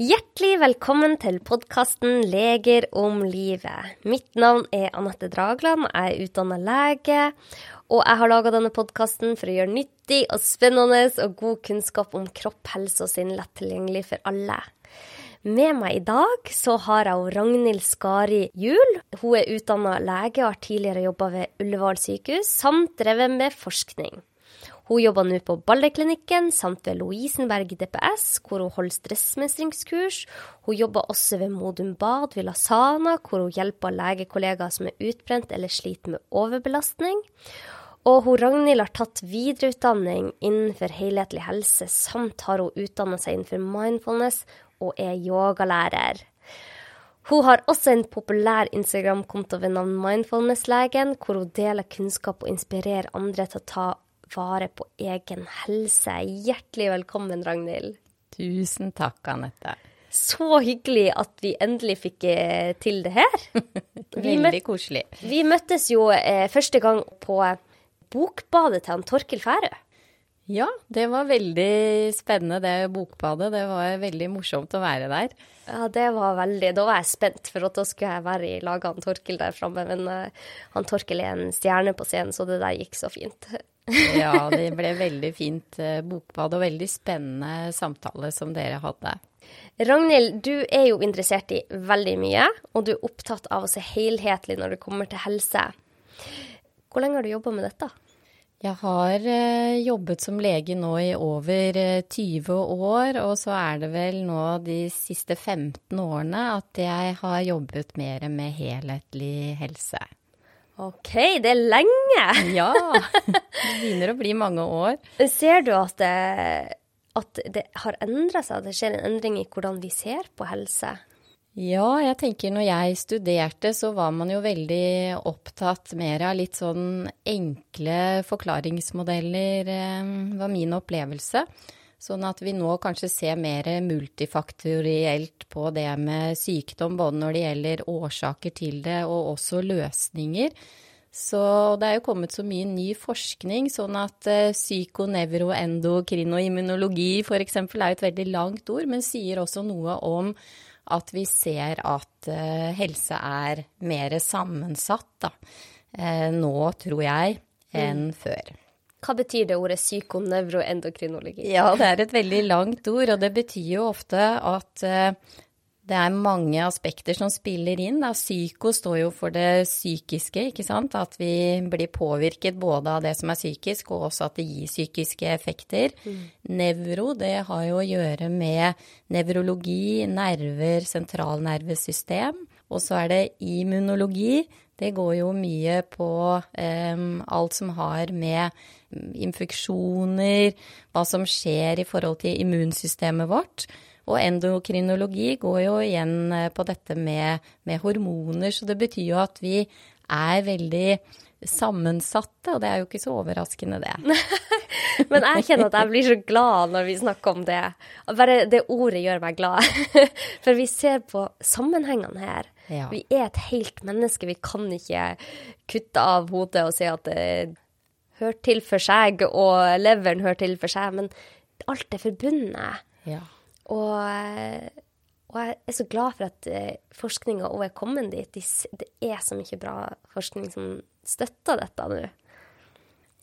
Hjertelig velkommen til podkasten Leger om livet. Mitt navn er Anette Dragland, jeg er utdanna lege. Og jeg har laga denne podkasten for å gjøre nyttig og spennende og god kunnskap om kropp, helse og sinn lett tilgjengelig for alle. Med meg i dag så har jeg Ragnhild Skari Juel. Hun er utdanna lege og har tidligere jobba ved Ullevål sykehus, samt drevet med forskning. Hun jobber nå på Balleklinikken samt ved Lovisenberg DPS, hvor hun holder stressmestringskurs. Hun jobber også ved Modum Bad ved Lasana, hvor hun hjelper legekollegaer som er utbrent eller sliter med overbelastning. Og hun Ragnhild har tatt videreutdanning innenfor helhetlig helse, samt har hun utdanna seg innenfor mindfulness og er yogalærer. Hun har også en populær Instagram-konto ved navn Mindfulness-legen, hvor hun deler kunnskap og inspirerer andre til å ta vare på egen helse. Hjertelig velkommen, Ragnhild. Tusen takk, Anette. Så hyggelig at vi endelig fikk eh, til det her. Veldig koselig. Vi møttes jo eh, første gang på bokbadet til han Torkil Færø. Ja, det var veldig spennende, det bokbadet. Det var veldig morsomt å være der. Ja, det var veldig Da var jeg spent, for at da skulle jeg være i lag med Torkil der framme. Men uh, han Torkil er en stjerne på scenen, så det der gikk så fint. ja, det ble veldig fint uh, bokbad og veldig spennende samtale som dere hadde. Ragnhild, du er jo interessert i veldig mye, og du er opptatt av å se helhetlig når det kommer til helse. Hvor lenge har du jobba med dette? Jeg har eh, jobbet som lege nå i over eh, 20 år, og så er det vel nå de siste 15 årene at jeg har jobbet mer med helhetlig helse. OK, det er lenge! Ja. Det begynner å bli mange år. Ser du at det, at det har endra seg, at det skjer en endring i hvordan vi ser på helse? Ja, jeg tenker når jeg studerte, så var man jo veldig opptatt mer av litt sånn enkle forklaringsmodeller, eh, var min opplevelse. Sånn at vi nå kanskje ser mer multifaktorielt på det med sykdom, både når det gjelder årsaker til det og også løsninger. Så det er jo kommet så mye ny forskning, sånn at uh, psykonevroendokrinoimmunologi f.eks. er et veldig langt ord, men sier også noe om at vi ser at uh, helse er mer sammensatt da, uh, nå, tror jeg, enn mm. før. Hva betyr det ordet psykonevroendokrinologi? Ja, det er et veldig langt ord, og det betyr jo ofte at uh, det er mange aspekter som spiller inn. Da. Psyko står jo for det psykiske, ikke sant. At vi blir påvirket både av det som er psykisk, og også at det gir psykiske effekter. Mm. Nevro, det har jo å gjøre med nevrologi, nerver, sentralnervesystem. Og så er det immunologi. Det går jo mye på um, alt som har med infeksjoner, hva som skjer i forhold til immunsystemet vårt. Og endokrinologi går jo igjen eh, på dette med, med hormoner, så det betyr jo at vi er veldig sammensatte, og det er jo ikke så overraskende, det. Men jeg kjenner at jeg blir så glad når vi snakker om det. Bare det ordet gjør meg glad. For vi ser på sammenhengene her. Ja. Vi er et helt menneske. Vi kan ikke kutte av hodet og si at det hører til for seg, og leveren hører til for seg. Men alt er forbundet. Ja. Og, og, jeg er så glad for at eh, forskninga òg er kommet dit. Det er så mye bra forskning som støtter dette nå.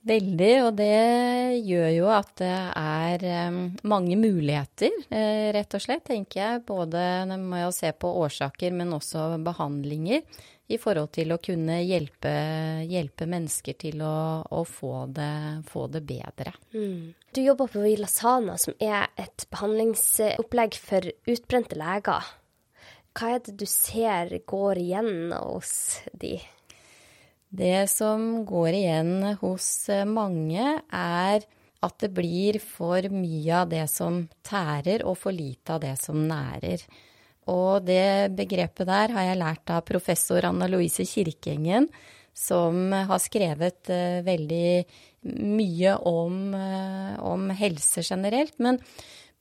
Veldig, og det gjør jo at det er um, mange muligheter, rett og slett, tenker jeg. Både med å se på årsaker, men også behandlinger i forhold til å kunne hjelpe, hjelpe mennesker til å, å få, det, få, det, bedre. Mm. Du jobber på Vilasana, som er et behandlingsopplegg for utbrente leger. Hva er det du ser går igjen hos de? Det som går igjen hos mange, er at det blir for mye av det som tærer, og for lite av det som nærer. Og det begrepet der har jeg lært av professor Anna Louise Kirkeengen, som har skrevet uh, veldig mye om, uh, om helse generelt. Men,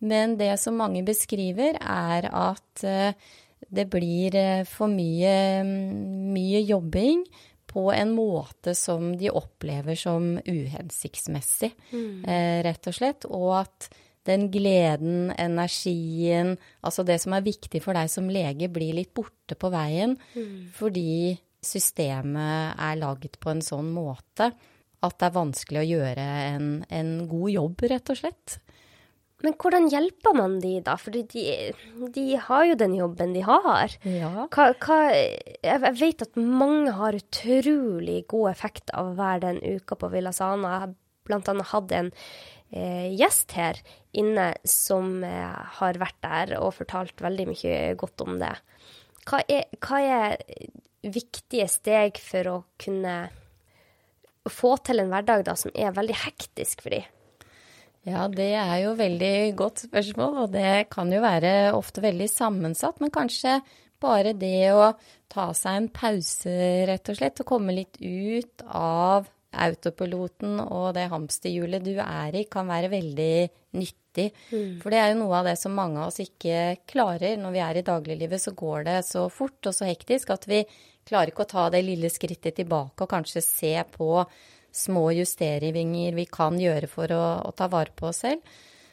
men, det som mange beskriver, er at uh, det blir eh, for mye, mye jobbing på en måte som de opplever som uhensiktsmessig, mm. eh, rett og slett. Og at den gleden, energien, altså det som er viktig for deg som lege, blir litt borte på veien mm. fordi systemet er lagd på en sånn måte at det er vanskelig å gjøre en, en god jobb, rett og slett. Men hvordan hjelper man de, da? For de, de, har jo den jobben de har. Ja. Hva, hva, jeg vet at mange har utrolig god effekt av å være den uka på Villa Sana. Jeg blant annet hatt en gjest her inne som eh, har vært der og fortalt veldig mye godt om det. Hva er, hva er viktige steg for å kunne få til en hverdag da, som er veldig hektisk for dem? Ja, det er jo veldig godt spørsmål, og det kan jo være ofte veldig sammensatt. Men kanskje bare det å ta seg en pause, rett og slett, og komme litt ut av autopiloten og det hamsterhjulet du er i, kan være veldig nyttig. Mm. For det er jo noe av det som mange av oss ikke klarer. Når vi er i dagliglivet, så går det så fort og så hektisk at vi klarer ikke å ta det lille skrittet tilbake og kanskje se på små justeringer vi kan gjøre for å, å, ta vare på oss selv.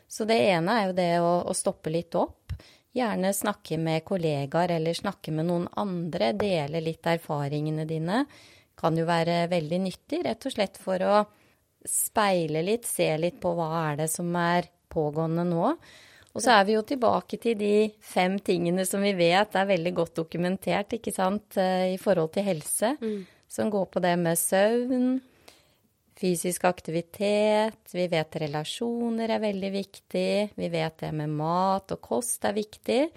Så det ene er jo det å, å, stoppe litt opp. Gjerne snakke med kollegaer eller snakke med noen andre. Dele litt erfaringene dine. Kan jo være veldig nyttig, rett og slett for å speile litt, se litt på hva er det som er pågående nå. Og så er vi jo tilbake til de fem tingene som vi vet er veldig godt dokumentert, ikke sant, eh, i forhold til helse. Mm. Som går på det med søvn, Fysisk aktivitet, vi vet relasjoner er veldig viktig, vi vet det med mat og kost er viktig,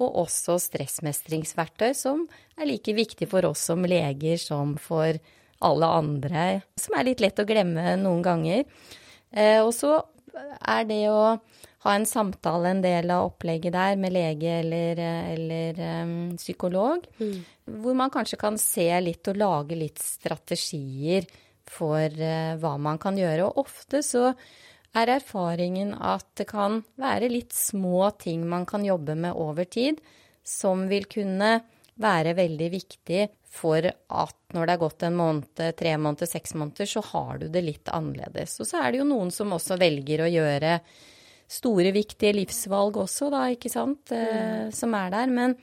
og også stressmestringsverktøy, som er like viktig for oss som leger som for alle andre, som er litt lett å glemme noen ganger. Eh, og så er det å ha en samtale en del av opplegget der med lege eller, eller um, psykolog, mm. hvor man kanskje kan se litt og lage litt strategier for uh, hva man kan gjøre. Og ofte så er erfaringen at det kan være litt små ting man kan jobbe med over tid, som vil kunne være veldig viktig for at når det er gått en måned, tre måneder, seks måneder, så har du det litt annerledes. Og så er det jo noen som også velger å gjøre store, viktige livsvalg også, da, ikke sant, eh, mm. som er der. Men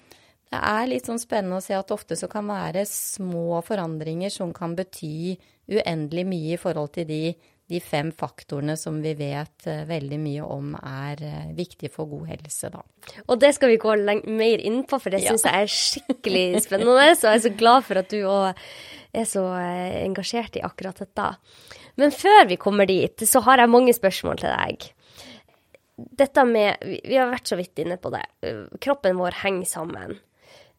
det er litt sånn spennende å se at ofte så kan være små forandringer som kan bety uendelig mye i forhold til de, de fem faktorene som vi vet uh, veldig mye om er uh, viktige for god helse, da. Og det skal vi gå mer inn på, for det ja. syns jeg er skikkelig spennende. Så jeg er så glad for at du òg er så uh, engasjert i akkurat dette. Men før vi kommer dit, så har jeg mange spørsmål til deg. Dette med Vi har vært så vidt inne på det. Kroppen vår henger sammen.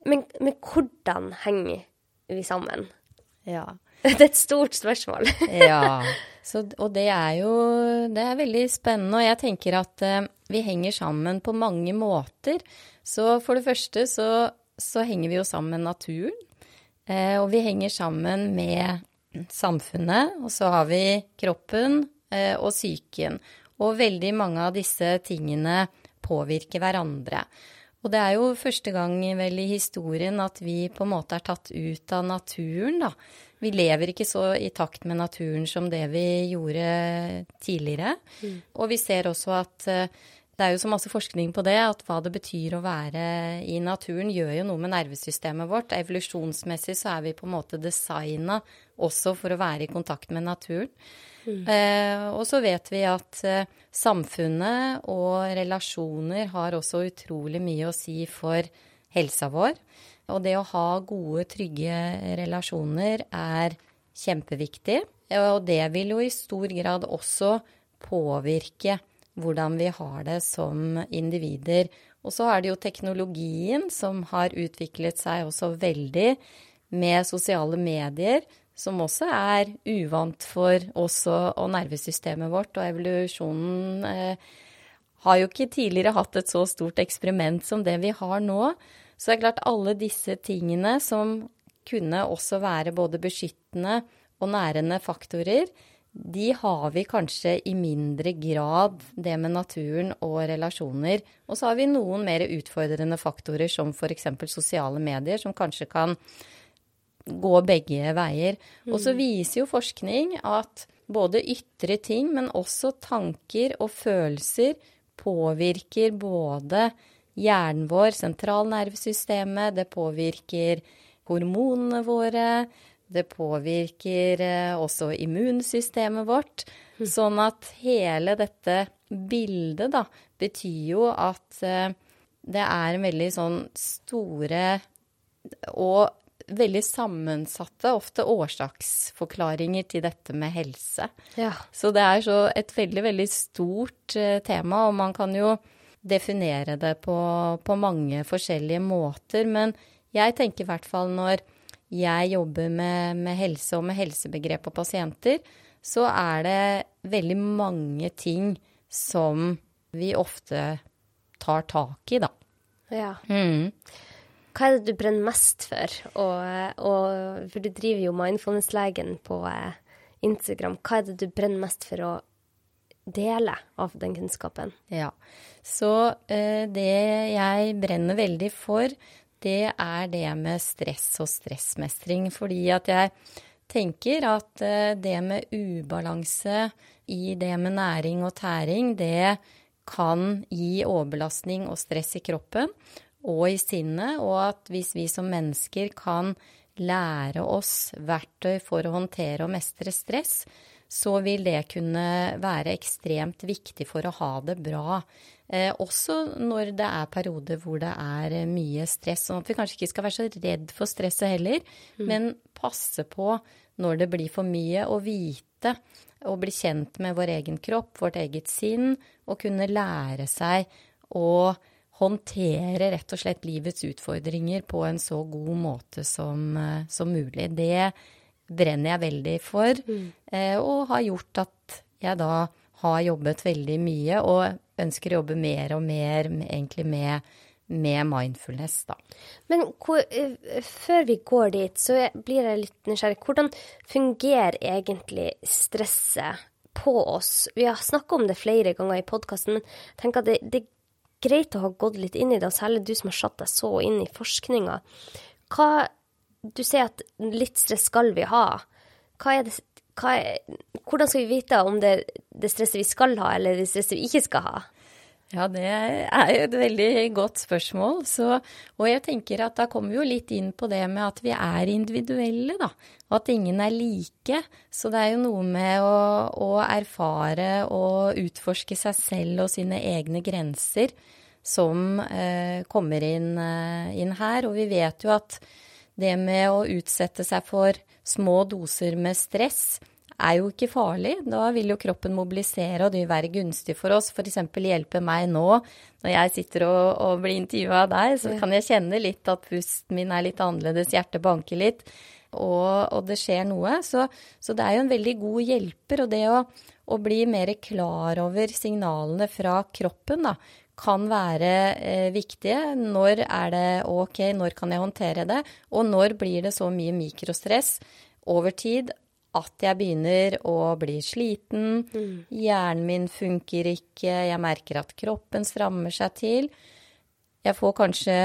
Men, men hvordan henger vi sammen? Ja. Det er et stort spørsmål. ja. Så, og det er jo det er veldig spennende. Og jeg tenker at eh, vi henger sammen på mange måter. Så for det første så, så henger vi jo sammen med naturen. eh, og vi henger sammen med samfunnet. Og så har vi kroppen eh, og psyken. Og veldig mange av disse tingene påvirker hverandre. Og det er jo første gang vel i historien at vi på en måte er tatt ut av naturen, da. Vi lever ikke så i takt med naturen som det vi gjorde tidligere. Mm. Og vi ser også at eh, det er jo så masse forskning på det, at hva det betyr å være i naturen, gjør jo noe med nervesystemet vårt. Evolusjonsmessig så er vi på en måte designa også for å være i kontakt med naturen. Mm. Eh, og så vet vi at eh, samfunnet og relasjoner har også utrolig mye å si for helsa vår. Og det å ha gode, trygge relasjoner er kjempeviktig. Og det vil jo i stor grad også påvirke hvordan vi har det som individer. Og så er det jo teknologien som har utviklet seg også veldig med sosiale medier, som også er uvant for oss og, nervesystemet vårt. Og evolusjonen eh, har jo ikke tidligere hatt et så stort eksperiment som det vi har nå. Så det er klart alle disse tingene som kunne også være både beskyttende og nærende faktorer, de har vi kanskje i mindre grad, det med naturen og relasjoner. Og så har vi noen mer utfordrende faktorer, som f.eks. sosiale medier, som kanskje kan gå begge veier. Og så viser jo forskning at både ytre ting, men også tanker og følelser påvirker både hjernen vår, sentralnervesystemet, det påvirker hormonene våre, det påvirker eh, også immunsystemet vårt. Sånn at hele dette bildet, da, betyr jo at eh, det er en veldig sånn store og veldig sammensatte, ofte årsaksforklaringer til dette med helse. Ja. Så det er så et veldig, veldig stort eh, tema, og man kan jo definere det på, på mange forskjellige måter. Men jeg tenker i hvert fall når jeg jobber med, med helse og med helsebegrep og pasienter, så er det veldig mange ting som vi ofte tar tak i, da. ja. Mm. Hva er det du brenner mest for? Og, og, for du driver jo Mindfulness-legen på eh, Instagram. Hva er det du brenner mest for å dele av den kunnskapen? Ja. Så eh, det jeg brenner veldig for, det er det med stress og stressmestring. Fordi at jeg tenker at eh, det med ubalanse i det med næring og tæring, det kan gi overbelastning og stress i kroppen og i sinnet, og at hvis vi som mennesker kan lære oss verktøy for å håndtere og mestre stress, så vil det kunne være ekstremt viktig for å ha det bra. Eh, også når det er perioder hvor det er mye stress. Sånn at vi kanskje ikke skal være så redd for stresset heller, mm. men passe på når det blir for mye, å vite og bli kjent med vår egen kropp, vårt eget sinn, og kunne lære seg å håndtere rett og slett livets utfordringer på en så god måte som, eh, som mulig. Det brenner jeg veldig for, mm. Eh, og har gjort at jeg da har jobbet veldig mye og ønsker å jobbe mer og mer egentlig med, med mindfulness, da. Men hvor, eh, før vi går dit, så blir jeg litt nysgjerrig. Hvordan fungerer egentlig stresset på oss? Vi har snakka om det flere ganger i podkasten, men tenk at det, det greit å ha gått litt inn i det, særlig du som har satt deg så inn i forskninga. Du sier at litt stress skal vi ha. Hva er det, hva er, hvordan skal vi vite om det det stresset vi skal ha, eller det stresset vi ikke skal ha? Ja, det er jo et veldig godt spørsmål. Så, og jeg tenker at da kommer vi jo litt inn på det med at vi er individuelle, da. Og at ingen er like. Så det er jo noe med å, å erfare og utforske seg selv og sine egne grenser som eh, kommer inn, eh, inn her. Og vi vet jo at det med å utsette seg for små doser med stress er jo ikke farlig. Da vil jo kroppen mobilisere, og det vil være gunstig for oss. F.eks. hjelpe meg nå når jeg sitter og, og blir intervjua av deg, så kan jeg kjenne litt at pusten min er litt annerledes, hjertet banker litt, og, og det skjer noe. Så, så, det er jo en veldig god hjelper. Og det å, å bli mer klar over signalene fra kroppen, da, kan være eh, viktige. Når er det ok, når kan jeg håndtere det? Og når blir det så mye mikrostress over tid at jeg begynner å bli sliten. Mm. Hjernen min funker ikke, jeg merker at kroppen strammer seg til. Jeg får kanskje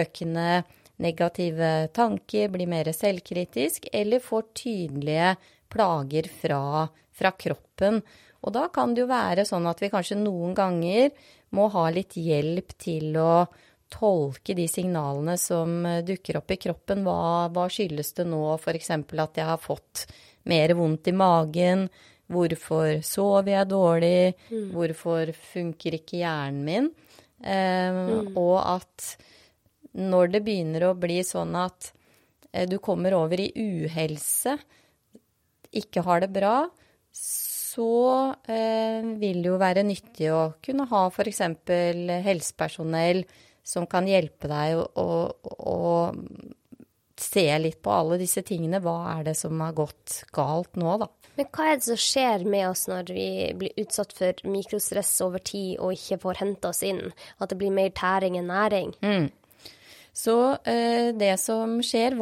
økende negative tanker, blir mer selvkritisk, eller får tydelige plager fra, fra kroppen. Og da kan det jo være sånn at vi kanskje noen ganger må ha litt hjelp til å tolke de signalene som dukker opp i kroppen. Hva, hva skyldes det nå, f.eks. at jeg har fått mer vondt i magen. Hvorfor sover jeg dårlig? Mm. Hvorfor funker ikke hjernen min? Eh, mm. Og at når det begynner å bli sånn at eh, du kommer over i uhelse, ikke har det bra, så eh, vil det jo være nyttig å kunne ha f.eks. helsepersonell som kan hjelpe deg å, å, å se litt på alle disse tingene. Hva er det som har gått galt nå, da? Men hva er det som skjer med oss når vi blir utsatt for mikrostress over tid og ikke får henta oss inn? At det blir mer tæring enn næring? Mm. Så eh, det som skjer,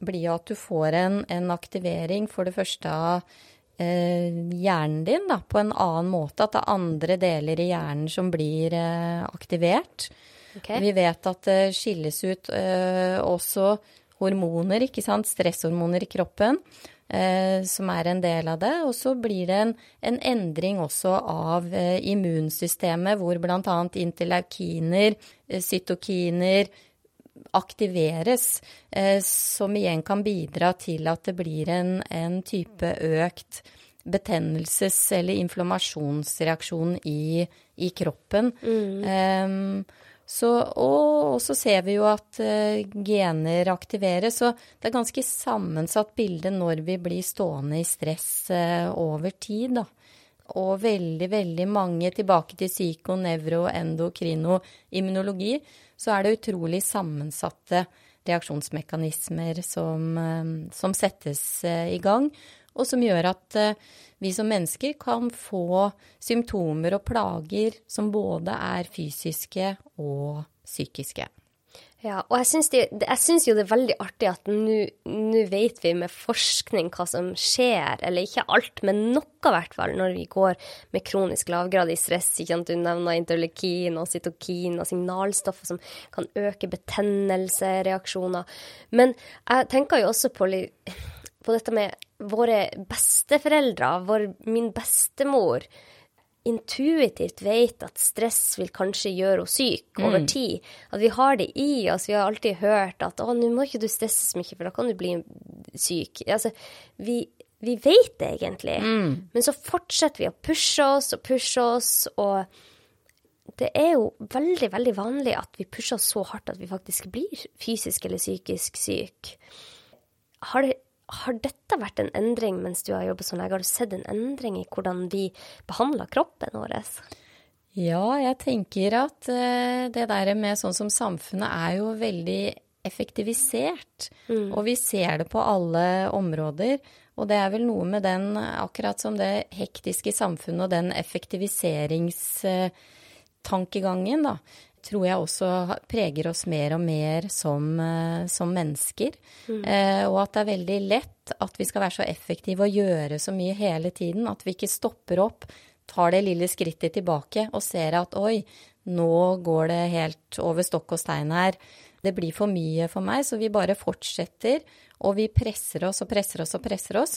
blir at du får en, en, aktivering for det første av eh, hjernen din da, på en annen måte. At det er andre deler i hjernen som blir eh, aktivert. Okay. Vi vet at det skilles ut eh, også hormoner, ikke sant, stresshormoner i kroppen, eh, som er en del av det. Og så blir det en, en endring også av eh, immunsystemet, hvor bl.a. interleukiner, eh, cytokiner aktiveres, eh, som igjen kan bidra til at det blir en, en type økt betennelses- eller inflammasjonsreaksjon i, i kroppen. Um, så, og, og, så ser vi jo at uh, gener aktiveres, så det er ganske sammensatt bilde når vi blir stående i stress uh, over tid, da. Og veldig, veldig mange tilbake til psyko, nevro, endokrino, immunologi, så er det utrolig sammensatte reaksjonsmekanismer som, uh, som settes i gang og som gjør at eh, vi som mennesker kan få symptomer og plager som både er fysiske og psykiske. Ja, og jeg syns, det, jo det er veldig artig at nå vet vi med forskning hva som skjer, eller ikke alt, men noe i hvert fall, når vi går med kronisk lavgradig stress. Ikke sant? Du nevner interleukin og cytokin og signalstoffer som kan øke betennelsereaksjoner. Men jeg tenker jo også på, på dette med våre besteforeldre, vår, min bestemor, intuitivt vet at stress vil kanskje gjøre henne syk over mm. tid. At vi har det i oss. Vi har alltid hørt at 'å, nå må ikke du stresse så mye, for da kan du bli syk'. Altså, vi, vi vet det egentlig, mm. men så fortsetter vi å pushe oss og pushe oss, og det er jo veldig, veldig vanlig at vi pusher oss så hardt at vi faktisk blir fysisk eller psykisk syk. Har det har dette vært en endring mens du har jobbet som lege? Har du sett en endring i hvordan vi behandler kroppen vår? Ja, jeg tenker at uh, det der med sånn som samfunnet er jo veldig effektivisert. Mm. Og vi ser det på alle områder. Og det er vel noe med den, akkurat som det hektiske samfunnet og den effektiviseringstankegangen, da tror jeg også preger oss mer og mer som, eh, som mennesker. Mm. Eh, og at det er veldig lett at vi skal være så effektive og gjøre så mye hele tiden at vi ikke stopper opp, tar det lille skrittet tilbake og ser at oi, nå går det helt over stokk og stein her. Det blir for mye for meg, så vi bare fortsetter, og vi presser oss og presser oss og presser oss.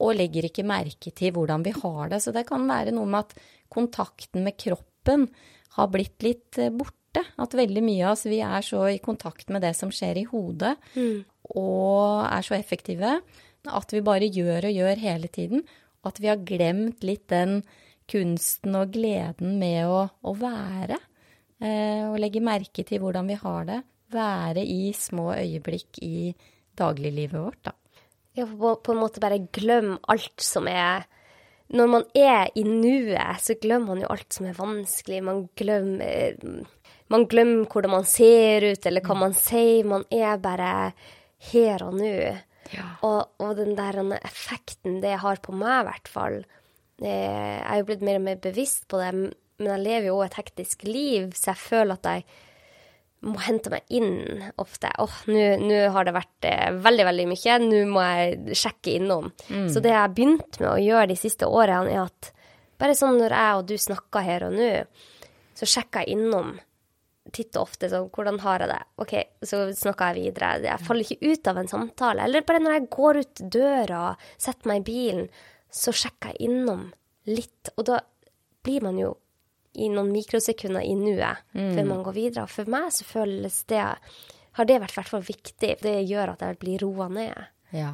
Og legger ikke merke til hvordan vi har det. Så det kan være noe med at kontakten med kroppen har blitt litt eh, borte. At veldig mye av oss vi er så i kontakt med det som skjer i hodet, mm. og er så effektive at vi bare gjør og gjør hele tiden. At vi har glemt litt den kunsten og gleden med å, å være. Eh, og legge merke til hvordan vi har det. Være i små øyeblikk i dagliglivet vårt, da. Ja, på en måte bare glem alt som er når man er i nuet, så glemmer man jo alt som er vanskelig. Man glemmer, man glemmer hvordan man ser ut, eller hva man sier. Man er bare her og nå. Ja. Og, og, den der effekten det har på meg, i hvert fall Jeg er jo blitt mer og mer bevisst på det, men jeg lever jo òg et hektisk liv, så jeg føler at jeg må hente meg inn ofte. Åh, oh, nå har det vært eh, veldig, veldig mye. Nå må jeg sjekke innom. Mm. Så det jeg har begynt med å gjøre de siste årene, er at bare sånn når jeg og du snakker her og nå, så sjekker jeg innom titt og ofte sånn Hvordan har jeg det? OK, så snakker jeg videre. Jeg faller ikke ut av en samtale. Eller bare når jeg går ut døra, setter meg i bilen, så sjekker jeg innom litt. Og da blir man jo i noen mikrosekunder i nuet mm. før man går videre. For meg så føles det Har det vært i hvert fall viktig. Det gjør at jeg blir roa ned. Ja.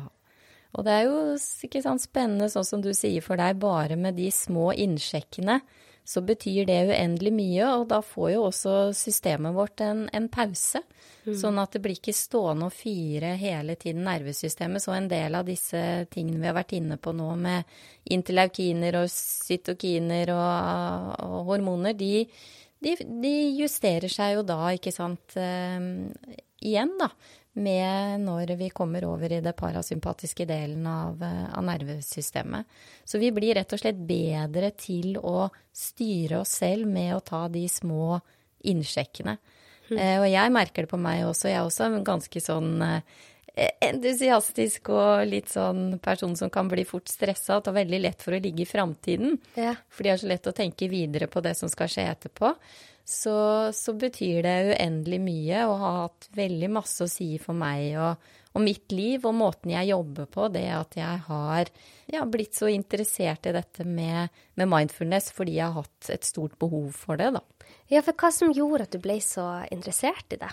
Og det er jo ikke sant, spennende, sånn som du sier for deg, bare med de små innsjekkene så betyr det uendelig mye, og da får jo også systemet vårt en, en pause. Mm. Sånn at det blir ikke stående og fyre hele tiden nervesystemet. Så en del av disse tingene vi har vært inne på nå med interleukiner og cytokiner og, og hormoner, de, de, de, justerer seg jo da, ikke sant, uh, igjen, da med når vi kommer over i det parasympatiske delen av, eh, av, nervesystemet. Så vi blir rett og slett bedre til å styre oss selv med å ta de små innsjekkene. Mm. Eh, og jeg merker det på meg også. Jeg er også ganske sånn eh, entusiastisk og litt sånn person som kan bli fort stressa og veldig lett for å ligge i framtiden. Ja. For de har så lett å tenke videre på det som skal skje etterpå. Så, så betyr det uendelig mye og har hatt veldig masse å si for meg og, og mitt liv og måten jeg jobber på. Det at jeg har ja, blitt så interessert i dette med, med mindfulness fordi jeg har hatt et stort behov for det, da. Ja, for hva som gjorde at du ble så interessert i det?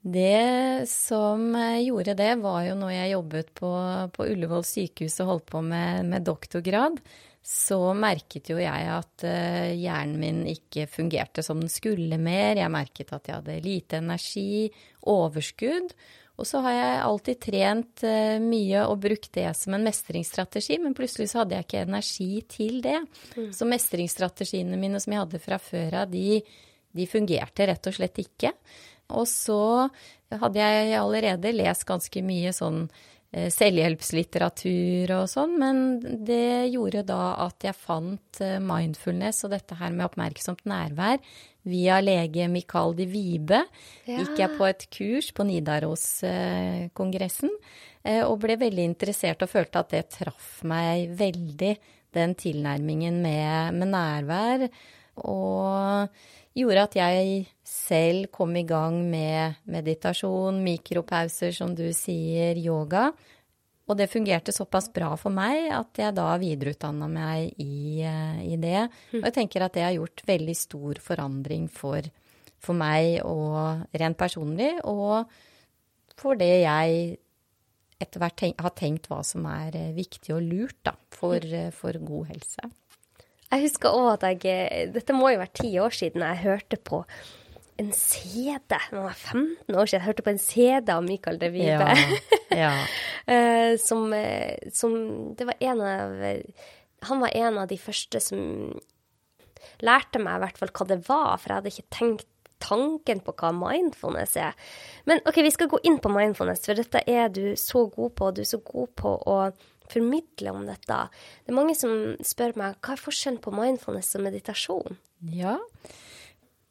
Det som gjorde det, var jo når jeg jobbet på, på Ullevål sykehus og holdt på med, med, doktorgrad, så merket jo jeg at uh, hjernen min ikke fungerte som den skulle mer. Jeg merket at jeg hadde lite energi, overskudd. Og så har jeg alltid trent uh, mye og brukt det som en mestringsstrategi, men plutselig så hadde jeg ikke energi til det. Mm. Så mestringsstrategiene mine som jeg hadde fra før av, de, de fungerte rett og slett ikke. Og så hadde jeg allerede lest ganske mye sånn eh, selvhjelpslitteratur og sånn, men det gjorde da at jeg fant eh, mindfulness og dette her med oppmerksomt nærvær via lege Mikael de Vibe. Ja. Gikk jeg på et kurs på Nidaros-kongressen eh, og ble veldig interessert og følte at det traff meg veldig, den tilnærmingen med, med nærvær. Og gjorde at jeg selv kom i gang med meditasjon, mikropauser, som du sier, yoga. Og det fungerte såpass bra for meg at jeg da videreutdanna meg i, eh, i, det. Og jeg tenker at det har gjort veldig stor forandring for, for meg og rent personlig, og for det jeg etter hvert tenk, har tenkt hva som er eh, viktig og lurt da, for, eh, for god helse. Jeg husker òg at jeg Dette må jo være ti år siden jeg hørte på en CD. Det var 15 år siden jeg hørte på en CD av Mikael de Vibe. Ja, ja. Eh, som, eh, som, Det var en av Han var en av de første som lærte meg i hvert fall hva det var, for jeg hadde ikke tenkt tanken på hva mindfulness er. Men OK, vi skal gå inn på mindfulness, for dette er du så god på. Du er så god på å formidle om dette. Det er mange som spør meg hva er forskjellen på mindfulness og meditasjon? Ja,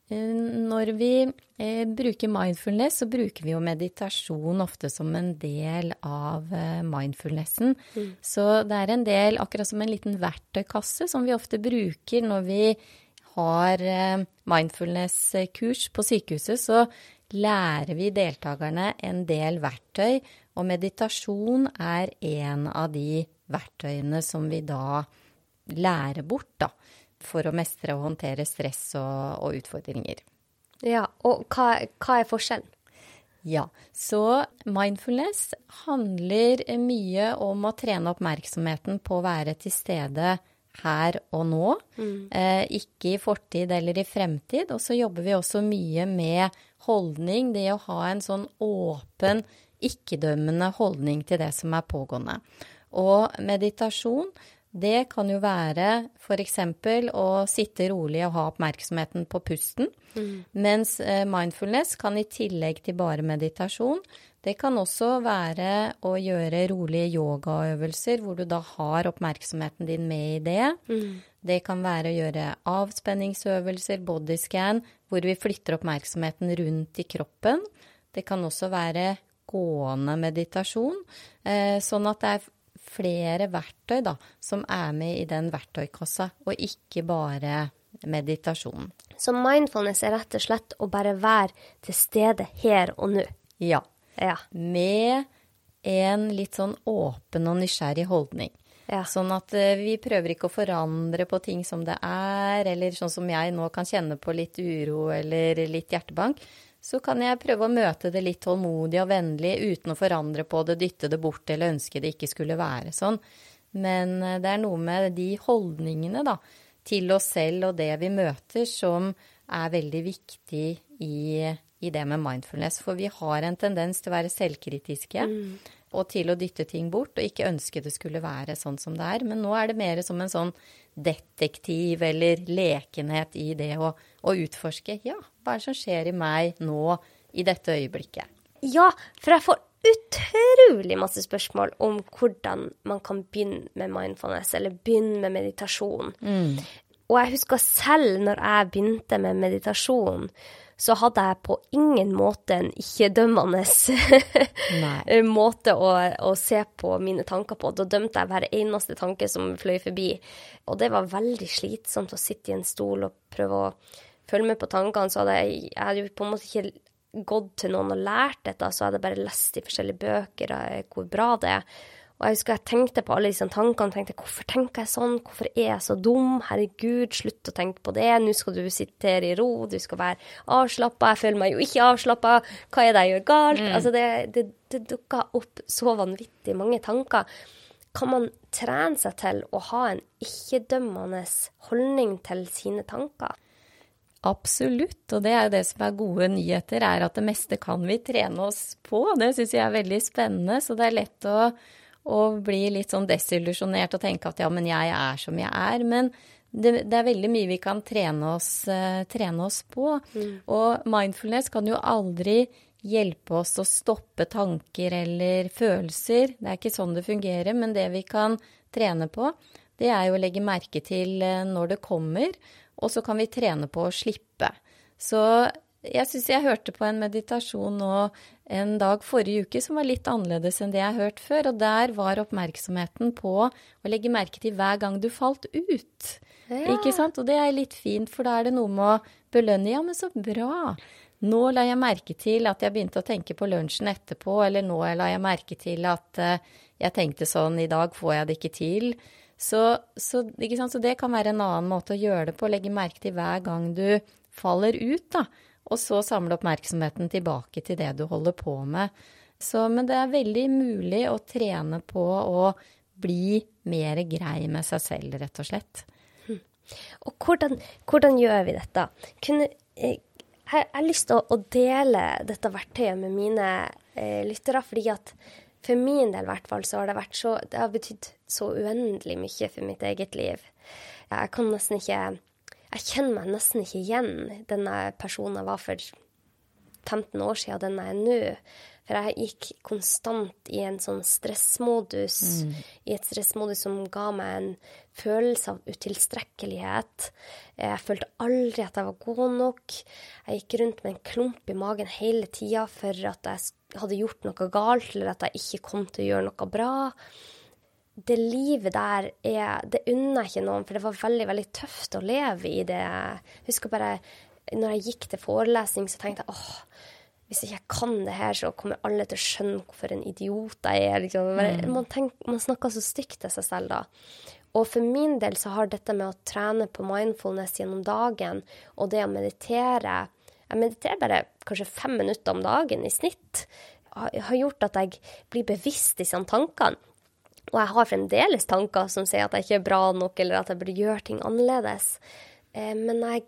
eh, når vi eh, bruker mindfulness, så bruker vi jo meditasjon ofte som en del av eh, mindfulnessen. Mm. Så det er en del, akkurat som en liten verktøykasse, som vi ofte bruker når vi har mindfulness-kurs på sykehuset, så lærer vi deltakerne en del verktøy og meditasjon er en av de verktøyene som vi da lærer bort, da, for å mestre og håndtere stress og, og utfordringer. Ja, og hva, hva er forskjellen? Ja, så mindfulness handler mye om å trene oppmerksomheten på å være til stede her og nå, mm. eh, ikke i fortid eller i fremtid. Og så jobber vi også mye med holdning, det å ha en sånn åpen ikke-dømmende holdning til det som er pågående. Og meditasjon, det kan jo være f.eks. å sitte rolig og ha oppmerksomheten på pusten. Mm. Mens eh, mindfulness kan i tillegg til bare meditasjon, det kan også være å gjøre rolige yogaøvelser hvor du da har oppmerksomheten din med i det. Mm. Det kan være å gjøre avspenningsøvelser, bodyscan, hvor vi flytter oppmerksomheten rundt i kroppen. Det kan også være gående meditasjon. Eh, sånn at det er flere verktøy da, som er med i den verktøykassa, og ikke bare meditasjon. Så mindfulness er rett og slett å bare være til stede her og nå? Ja. ja. Med en litt sånn åpen og nysgjerrig holdning. Ja. Sånn at uh, vi prøver ikke å forandre på ting som det er, eller sånn som jeg nå kan kjenne på litt uro eller litt hjertebank så kan jeg prøve å møte det litt tålmodig og vennlig uten å forandre på det, dytte det bort eller ønske det ikke skulle være sånn. Men eh, det er noe med de holdningene da, til oss selv og det vi møter, som er veldig viktig i, i det med mindfulness. For vi har en tendens til å være selvkritiske. Mm og til å dytte ting bort og ikke ønske det skulle være sånn som det er. Men nå er det mer som en sånn detektiv eller lekenhet i det å, å utforske. Ja, hva er det som skjer i meg nå i dette øyeblikket? Ja, for jeg får utrolig masse spørsmål om hvordan man kan begynne med mindfulness, eller begynne med meditasjon. Mm. Og jeg husker selv når jeg begynte med meditasjon, så hadde jeg på ingen måte en ikke-dømmende måte å, å, se på mine tanker på. Da dømte jeg hver eneste tanke som fløy forbi. Og det var veldig slitsomt å sitte i en stol og prøve å følge med på tankene. Så hadde jeg, jeg hadde jo på en måte ikke gått til noen og lært dette, så hadde jeg bare lest i forskjellige bøker hvor bra det er. Og jeg husker jeg tenkte på alle disse tankene. tenkte, Hvorfor tenker jeg sånn? Hvorfor er jeg så dum? Herregud, slutt å tenke på det. Nå skal du sitte her i ro. Du skal være avslappa. Jeg føler meg jo ikke avslappa. Hva er det jeg gjør galt? Mm. Altså, det, det, det dukka opp så vanvittig mange tanker. Kan man trene seg til å ha en ikke-dømmende holdning til sine tanker? Absolutt, og det er jo det som er gode nyheter, er at det meste kan vi trene oss på. Det syns jeg er veldig spennende, så det er lett å og bli litt sånn desillusjonert og tenke at ja, men jeg er som jeg er. Men det, det er veldig mye vi kan trene oss, uh, trene oss på. Mm. Og mindfulness kan jo aldri hjelpe oss å stoppe tanker eller følelser. Det er ikke sånn det fungerer, men det vi kan trene på, det er jo å legge merke til uh, når det kommer, og så kan vi trene på å slippe. Så jeg syns jeg hørte på en meditasjon nå en dag forrige uke som var litt annerledes enn det jeg har hørt før, og der var oppmerksomheten på å legge merke til hver gang du falt ut. Ja. Ikke sant? Og det er litt fint, for da er det noe med å belønne. Ja, men så bra. Nå la jeg merke til at jeg begynte å tenke på lunsjen etterpå, eller nå la jeg merke til at uh, jeg tenkte sånn, i dag får jeg det ikke til. Så, så, så det kan være en annen måte å gjøre det på, legge merke til hver gang du faller ut, da og så samle oppmerksomheten tilbake til det du holder på med. Så, men det er veldig mulig å trene på å bli mer grei med seg selv, rett og slett. Hm. Og hvordan, hvordan, gjør vi dette? Kunne, eh, jeg har lyst til å, dele dette verktøyet med mine eh, lyttere, fordi at for min del hvert fall, så har det vært så Det har betydd så uendelig mye for mitt eget liv. Jeg kan nesten ikke jeg kjenner meg nesten ikke igjen denne personen jeg var for 15 år siden, den jeg er nå. For jeg gikk konstant i en sånn stressmodus, mm. i et stressmodus som ga meg en følelse av utilstrekkelighet. Jeg følte aldri at jeg var god nok. Jeg gikk rundt med en klump i magen hele tida for at jeg hadde gjort noe galt, eller at jeg ikke kom til å gjøre noe bra det livet der er Det unner jeg ikke noen, for det var veldig, veldig tøft å leve i det. Jeg husker bare når jeg gikk til forelesning, så tenkte jeg åh, hvis jeg ikke kan det her, så kommer alle til å skjønne hvorfor en idiot jeg er. Liksom. Mm. Man, tenk, man snakker så stygt til seg selv da. Og for min del så har dette med å trene på mindfulness gjennom dagen, og det å meditere Jeg mediterer bare kanskje fem minutter om dagen i snitt. Har gjort at jeg blir bevisst disse tankene. Og jeg har fremdeles tanker som sier at jeg ikke er bra nok, eller at jeg burde gjøre ting annerledes. Eh, men jeg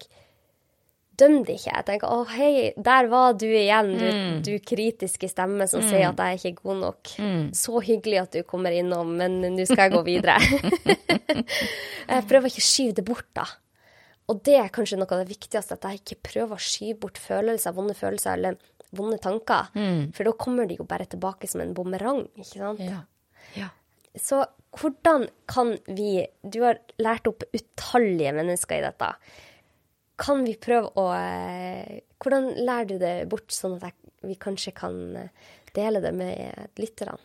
dømmer det ikke. Jeg tenker å hei, der var du igjen, du, mm. du kritiske stemme som mm. sier at jeg ikke er god nok. Mm. Så hyggelig at du kommer innom, men nå skal jeg gå videre. jeg prøver ikke å skyve det bort, da. Og det er kanskje noe av det viktigste, at jeg ikke prøver å skyve bort følelser, vonde følelser eller vonde tanker. Mm. For da kommer de jo bare tilbake som en bumerang, ikke sant? Ja. ja. Så hvordan kan vi Du har lært opp utallige mennesker i dette. Kan vi prøve å eh, Hvordan lærer du det bort, sånn at vi kanskje kan eh, dele det med lytterne?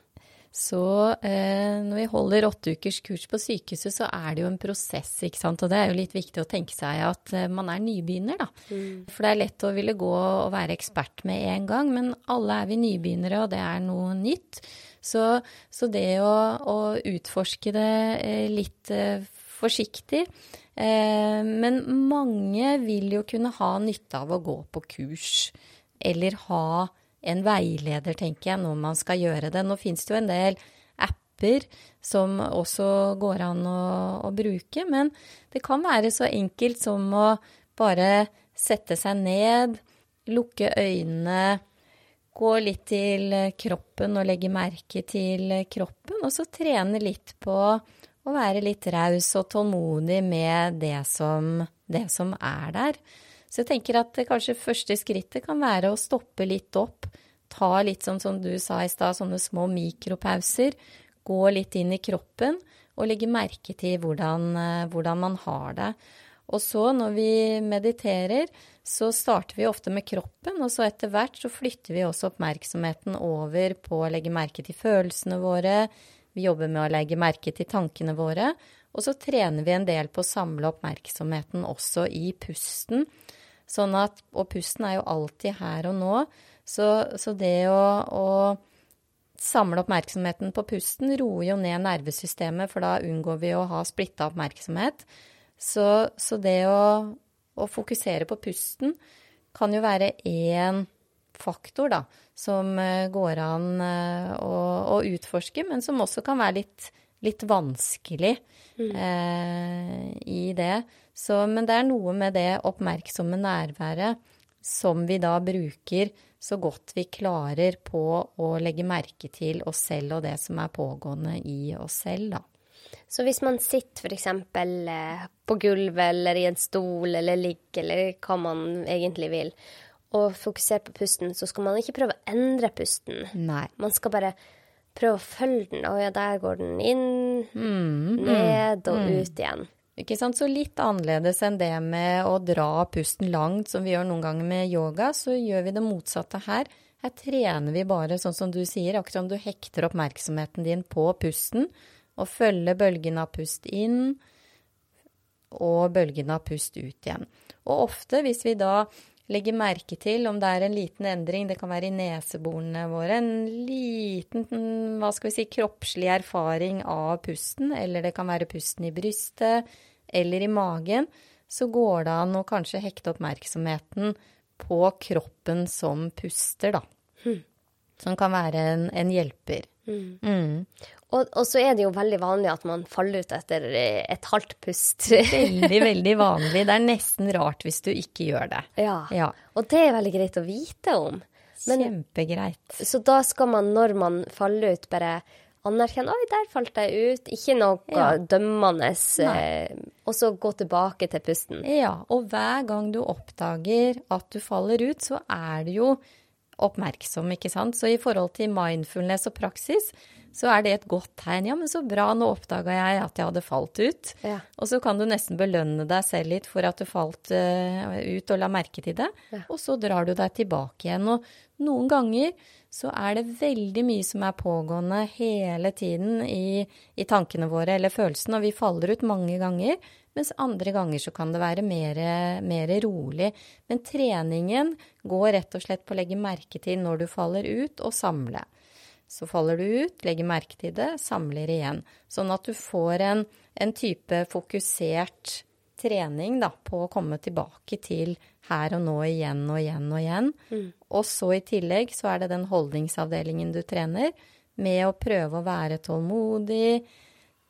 Så eh, når vi holder åtte ukers kurs på sykehuset, så er det jo en prosess, ikke sant. Og det er jo litt viktig å tenke seg at eh, man er nybegynner, da. Mm. For det er lett å ville gå og være ekspert med en gang, men alle er vi nybegynnere, og det er noe nytt. Så, så det å, å, utforske det eh, litt eh, forsiktig eh, Men mange vil jo kunne ha nytte av å gå på kurs, eller ha en veileder, tenker jeg, når man skal gjøre det. Nå fins det jo en del apper som også går an å, å, bruke, men det kan være så enkelt som å bare sette seg ned, lukke øynene, gå litt til kroppen og legge merke til kroppen, og så trene litt på å være litt raus og tålmodig med det som, det som er der. Så jeg tenker at kanskje første skrittet kan være å stoppe litt opp, ta litt sånn som du sa i stad, sånne små mikropauser, gå litt inn i kroppen og legge merke til hvordan, hvordan man har det. Og så når vi mediterer, så starter vi ofte med kroppen, og så etter hvert så flytter vi også oppmerksomheten over på å legge merke til følelsene våre. Vi jobber med å legge merke til tankene våre. Og så trener vi en del på å samle oppmerksomheten også i pusten. Sånn at, og pusten er jo alltid her og nå. Så, så det å, å samle oppmerksomheten på pusten roer jo ned nervesystemet, for da unngår vi å ha splitta oppmerksomhet. Så, så det å, å, fokusere på pusten kan jo være én faktor, da, som eh, går an eh, å, å, utforske, men som også kan være litt, litt vanskelig mm. eh, i det. Så, men det er noe med det oppmerksomme nærværet som vi da bruker så godt vi klarer på å legge merke til oss selv og det som er pågående i oss selv, da. Så hvis man sitter f.eks. Eh, på gulvet eller i en stol eller ligger eller hva man egentlig vil, og fokuserer på pusten, så skal man ikke prøve å endre pusten. Nei. Man skal bare prøve å følge den. Å ja, der går den inn, mm, ned og mm. ut igjen. Ikke sant? Så litt annerledes enn det med å dra pusten langt, som vi gjør noen ganger med yoga, så gjør vi det motsatte her. Her trener vi bare, sånn som du sier, akkurat som du hekter oppmerksomheten din på pusten, og følge bølgen av pust inn og bølgen av pust ut igjen. Og ofte, hvis vi da legger merke til om det er en liten endring, det kan være i neseborene våre, en liten hva skal vi si, kroppslig erfaring av pusten, eller det kan være pusten i brystet eller i magen, så går det an å kanskje hekte oppmerksomheten på kroppen som puster, da. Hmm. Som kan være en, en hjelper. Mm. Mm. Og, og, så er det jo veldig vanlig at man faller ut etter eh, et halvt pust. veldig, veldig vanlig. Det er nesten rart hvis du ikke gjør det. Ja. ja. Og det er veldig greit å vite om. Men, Kjempegreit. Så da skal man, når man faller ut, bare anerkjenne Oi, der falt jeg ut. Ikke noe ja. dømmende. Eh, og så gå tilbake til pusten. Ja. Og hver gang du oppdager at du faller ut, så er det jo oppmerksom, ikke sant. Så i forhold til mindfulness og praksis, så er det et godt tegn. Ja, men så bra, nå oppdaga jeg at jeg hadde falt ut. Ja. Og så kan du nesten belønne deg selv litt for at du falt uh, ut og la merke til det. Ja. Og så drar du deg tilbake igjen. Og noen ganger så er det veldig mye som er pågående hele tiden i, i tankene våre eller følelsene, og vi faller ut mange ganger. Mens andre ganger så kan det være mer, mer, rolig. Men treningen går rett og slett på å legge merke til når du faller ut, og samle. Så faller du ut, legger merke til det, samler igjen. Sånn at du får en, en type fokusert trening da, på å komme tilbake til her og nå igjen og igjen og igjen. Mm. Og så i tillegg så er det den holdningsavdelingen du trener, med å prøve å være tålmodig,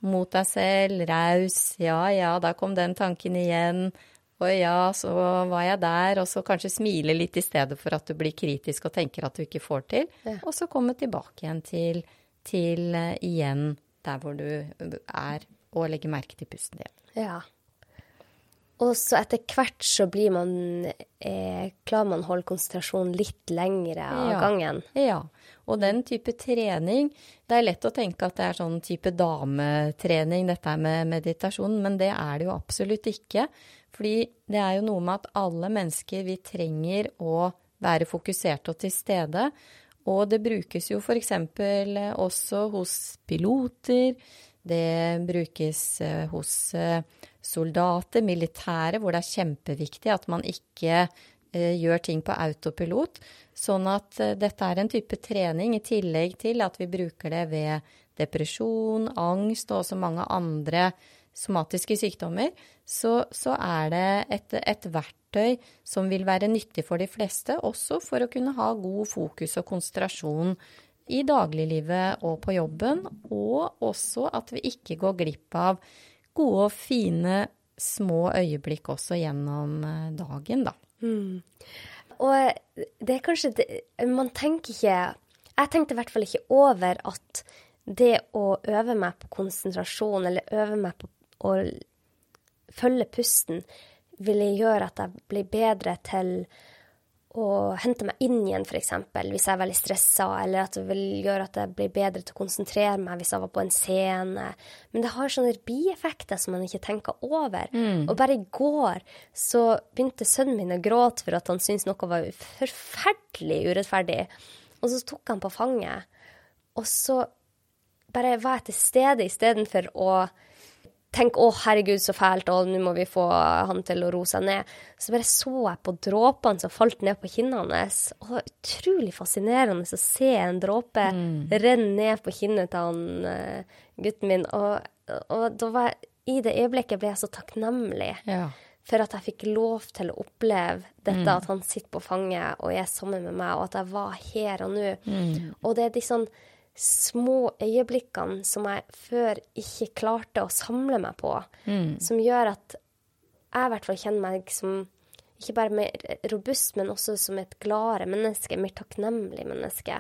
mot deg selv, raus. Ja, ja, da kom den tanken igjen. Og ja, så var jeg der. Og så kanskje smile litt i stedet for at du blir kritisk og tenker at du ikke får til. Ja. Og så komme tilbake igjen til, til uh, igjen der hvor du er, og legge merke til pusten din. Ja. Og så etter hvert så blir man eh, Klarer man å holde konsentrasjonen litt lengre av ja. gangen. Ja. Og den type trening Det er lett å tenke at det er sånn type dametrening, dette med meditasjon, men det er det jo absolutt ikke. Fordi det er jo noe med at alle mennesker, vi trenger å være fokuserte og til stede. Og det brukes jo f.eks. også hos piloter. Det brukes eh, hos eh, soldater, militære, hvor det er kjempeviktig at man ikke eh, gjør ting på autopilot. Sånn at dette er en type trening, i tillegg til at vi bruker det ved depresjon, angst og også mange andre somatiske sykdommer, så, så er det et, et, verktøy som vil være nyttig for de fleste, også for å kunne ha god fokus og konsentrasjon i dagliglivet og på jobben, og også at vi ikke går glipp av gode og fine små øyeblikk også gjennom eh, dagen, da. Mm. Og det er kanskje det, Man tenker ikke Jeg tenkte i hvert fall ikke over at det å øve meg på konsentrasjon, eller øve meg på å følge pusten, ville gjøre at jeg blir bedre til å hente meg inn igjen, f.eks. Hvis jeg er veldig stressa, eller at det vil gjøre at jeg blir bedre til å konsentrere meg hvis jeg var på en scene. Men det har sånne bieffekter som man ikke tenker over. Og bare i går så begynte sønnen min å gråte for at han syntes noe var forferdelig urettferdig. Og så tok han på fanget, og så bare var jeg til stede istedenfor å tenke 'å, herregud, så fælt', og nå må vi få han til å roe seg ned. Så bare så jeg på dråpene som falt ned på kinnene hans. Og det var utrolig fascinerende å se en dråpe renne ned på kinnet til han eh, gutten min. Og, og da var jeg, i det øyeblikket ble jeg så takknemlig Ja. for at jeg fikk lov til å oppleve dette, at han sitter på fanget og er sammen med meg, og at jeg var her og nå. Og det er de sånn små øyeblikkene som jeg før ikke klarte å samle meg på, som gjør at jeg i hvert fall kjenner meg som ikke bare mer robust, men også som et gladere menneske, mer takknemlig menneske.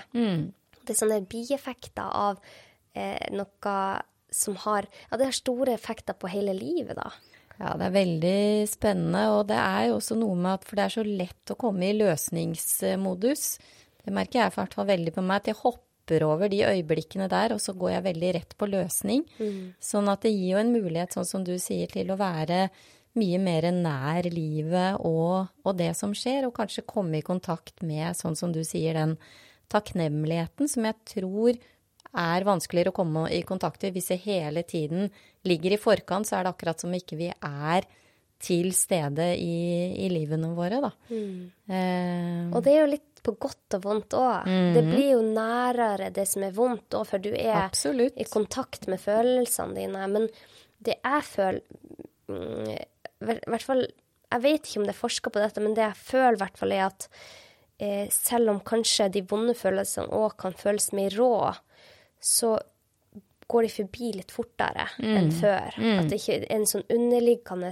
Det er sånne bieffekter av eh, noe som har Ja, det har store effekter på hele livet, da. Ja, det er veldig spennende, og det er jo også noe med at For det er så lett å komme i løsningsmodus. Det merker jeg i hvert fall veldig på meg, at jeg hopper over de øyeblikkene der, og så går jeg veldig rett på løsning. Sånn at det gir jo en mulighet, sånn som du sier, til å være mye mer nær livet og, og det som skjer, og kanskje komme i kontakt med, sånn som du sier, den takknemligheten som jeg tror er vanskeligere å komme i kontakt med hvis jeg hele tiden ligger i forkant, så er det akkurat som ikke vi er til stede i, i livene våre, da. Eh, Og det er jo litt på godt og vondt òg. Det blir jo nærere det som er vondt òg, for du er Absolutt. i kontakt med følelsene dine. Men det jeg føler mm, I hvert fall Jeg vet ikke om det er forska på dette, men det jeg føler i hvert fall, er at eh, selv om kanskje de vonde følelsene òg kan føles mer rå, så går de forbi litt fortere enn før. At det ikke er en sånn underliggende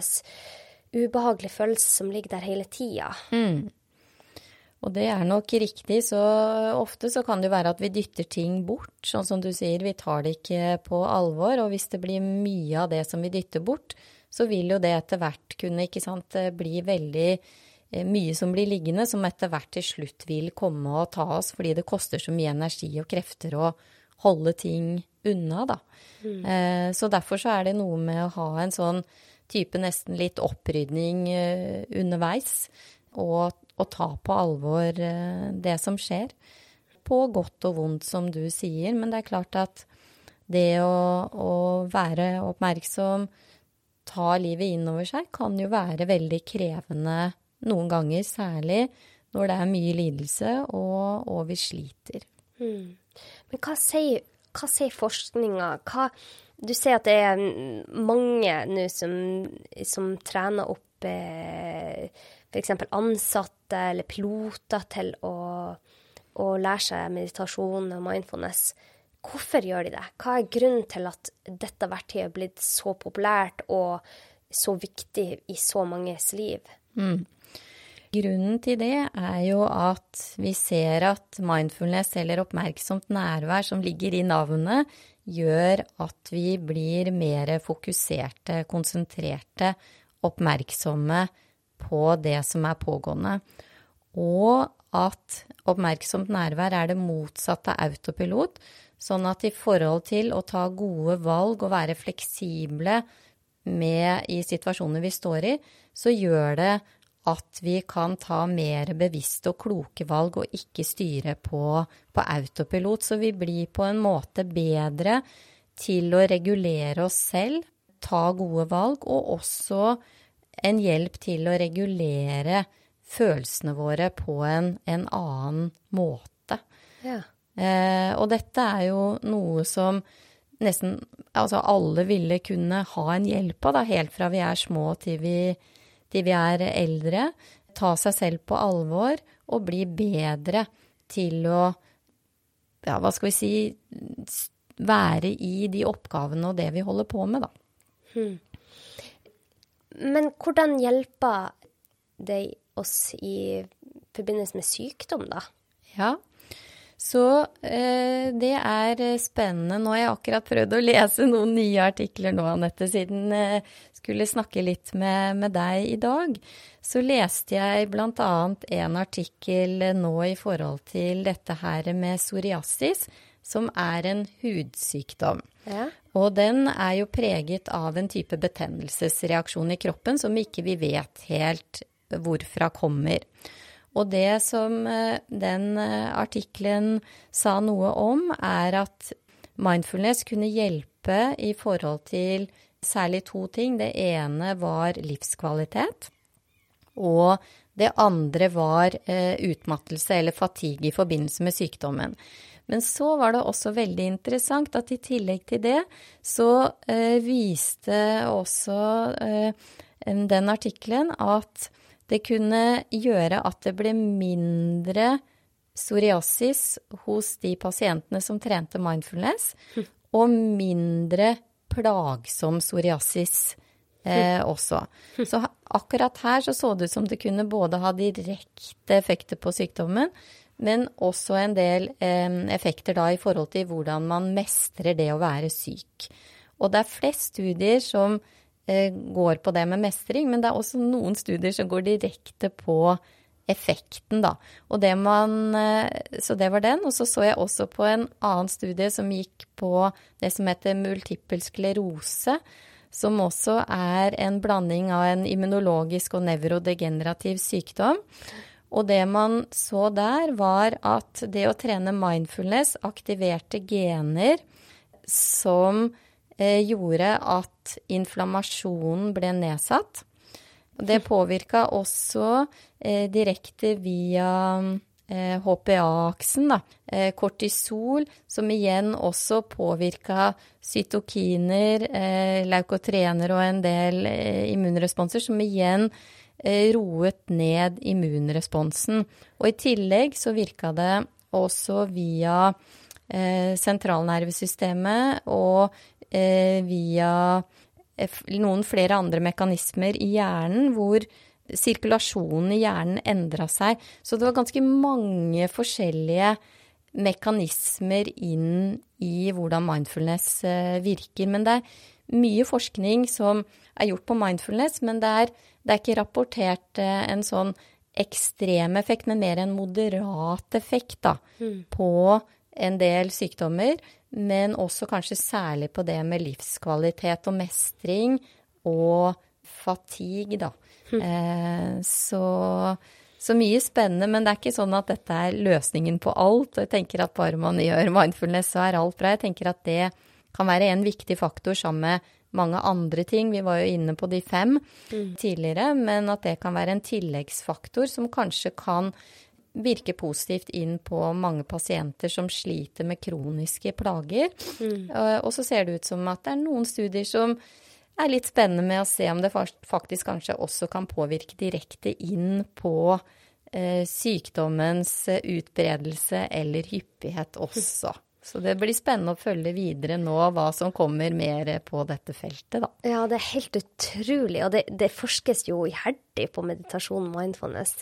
ubehagelig følelse som ligger der hele tida. Og det er nok riktig, så ofte så kan det jo være at vi dytter ting bort, sånn som du sier, vi tar det ikke på alvor, og hvis det blir mye av det som vi dytter bort, så vil jo det etter hvert kunne, ikke sant, bli veldig eh, mye som blir liggende, som etter hvert til slutt vil komme og ta oss, fordi det koster så mye energi og krefter å holde ting unna, da. Eh, Så derfor så er det noe med å ha en sånn type nesten litt opprydning eh, underveis, og, og ta på alvor eh, det som skjer. På godt og vondt, som du sier, men det er klart at det å, å være oppmerksom, ta livet inn over seg, kan jo være veldig krevende noen ganger, særlig når det er mye lidelse og, og vi sliter. Men hva sier, hva sier forskninga? Hva, du ser at det er mange nå som, som trener opp eh, f.eks. ansatte eller piloter til å, å lære seg meditasjon og mindfulness. Hvorfor gjør de det? Hva er grunnen til at dette verktøyet er blitt så populært og så viktig i så manges liv? Grunnen til det er jo at vi ser at mindfulness eller oppmerksomt nærvær som ligger i navnet, gjør at vi blir mer fokuserte, konsentrerte, oppmerksomme på det som er pågående. Og at oppmerksomt nærvær er det motsatte av autopilot, sånn at i forhold til å ta gode valg og være fleksible med i situasjoner vi står i, så gjør det at vi kan ta mer bevisste og kloke valg og ikke styre på, på autopilot. Så vi blir på en måte bedre til å regulere oss selv, ta gode valg, og også en hjelp til å regulere følelsene våre på en, en annen måte. Ja. Eh, og dette er jo noe som nesten altså alle ville kunne ha en hjelp av, da, helt fra vi er små til vi, til vi er eldre. Ta seg selv på alvor og bli bedre til å ja, hva skal vi si være i de oppgavene og det vi holder på med, da. Men hvordan hjelper det oss i forbindelse med sykdom, da? Ja. Så eh, det er spennende. Nå har jeg akkurat prøvd å lese noen nye artikler nå, Anette, siden jeg eh, skulle snakke litt med, med, deg i dag. Så leste jeg bl.a. en artikkel nå i forhold til dette her med psoriasis, som er en hudsykdom. Ja. Og den er jo preget av en type betennelsesreaksjon i kroppen som ikke vi vet helt hvorfra kommer. Og det som eh, den eh, artikkelen sa noe om, er at mindfulness kunne hjelpe i forhold til særlig to ting. Det ene var livskvalitet. Og det andre var eh, utmattelse eller fatigue i forbindelse med sykdommen. Men så var det også veldig interessant at i tillegg til det så viste også den artikkelen at det kunne gjøre at det ble mindre psoriasis hos de pasientene som trente mindfulness, og mindre plagsom psoriasis eh, også. Så akkurat her så, så det ut som det kunne både ha direkte effekter på sykdommen, men også en del eh, effekter da i forhold til hvordan man mestrer det å være syk. Og det er flest studier som går på det med mestring, men det er også noen studier som går direkte på effekten, da. Og det man eh, Så det var den. Og så så jeg også på en annen studie som gikk på det som heter multippel sklerose. Som også er en blanding av en immunologisk og nevrodegenerativ sykdom. Og det man så der, var at det å trene mindfulness aktiverte gener som Eh, gjorde at inflammasjonen ble nedsatt. Det påvirka også eh, direkte via eh, HPA-aksen, da. Eh, kortisol, som igjen også påvirka cytokiner, eh, leukotrener og en del eh, immunresponser, som igjen roet ned immunresponsen. Og i tillegg så virka det også via sentralnervesystemet og eh, via noen flere andre mekanismer i hjernen hvor sirkulasjonen i hjernen endra seg. Så det var ganske mange forskjellige mekanismer inn i hvordan mindfulness eh, virker. Men det er mye forskning som er gjort på mindfulness, men det er, det er ikke rapportert eh, en sånn ekstrem effekt, men mer en moderat effekt da, mm. på en del sykdommer men også kanskje særlig på det med livskvalitet og mestring og fatigue, da. Mm. Eh, så, så, mye spennende, men det er ikke sånn at dette er løsningen på alt. Og jeg tenker at bare man gjør mindfulness, så er alt bra. Jeg tenker at det kan være en viktig faktor sammen med mange andre ting. Vi var jo inne på de fem mm. tidligere, men at det kan være en tilleggsfaktor som kanskje kan virker positivt inn på mange pasienter som sliter med kroniske plager. Mm. Og så ser det ut som at det er noen studier som er litt spennende med å se om det faktisk kanskje også kan påvirke direkte inn på eh, sykdommens utbredelse eller hyppighet også. Så det blir spennende å følge videre nå hva som kommer mer på dette feltet, da. Ja, det er helt utrolig, og det, det forskes jo iherdig på meditasjon mindfulness.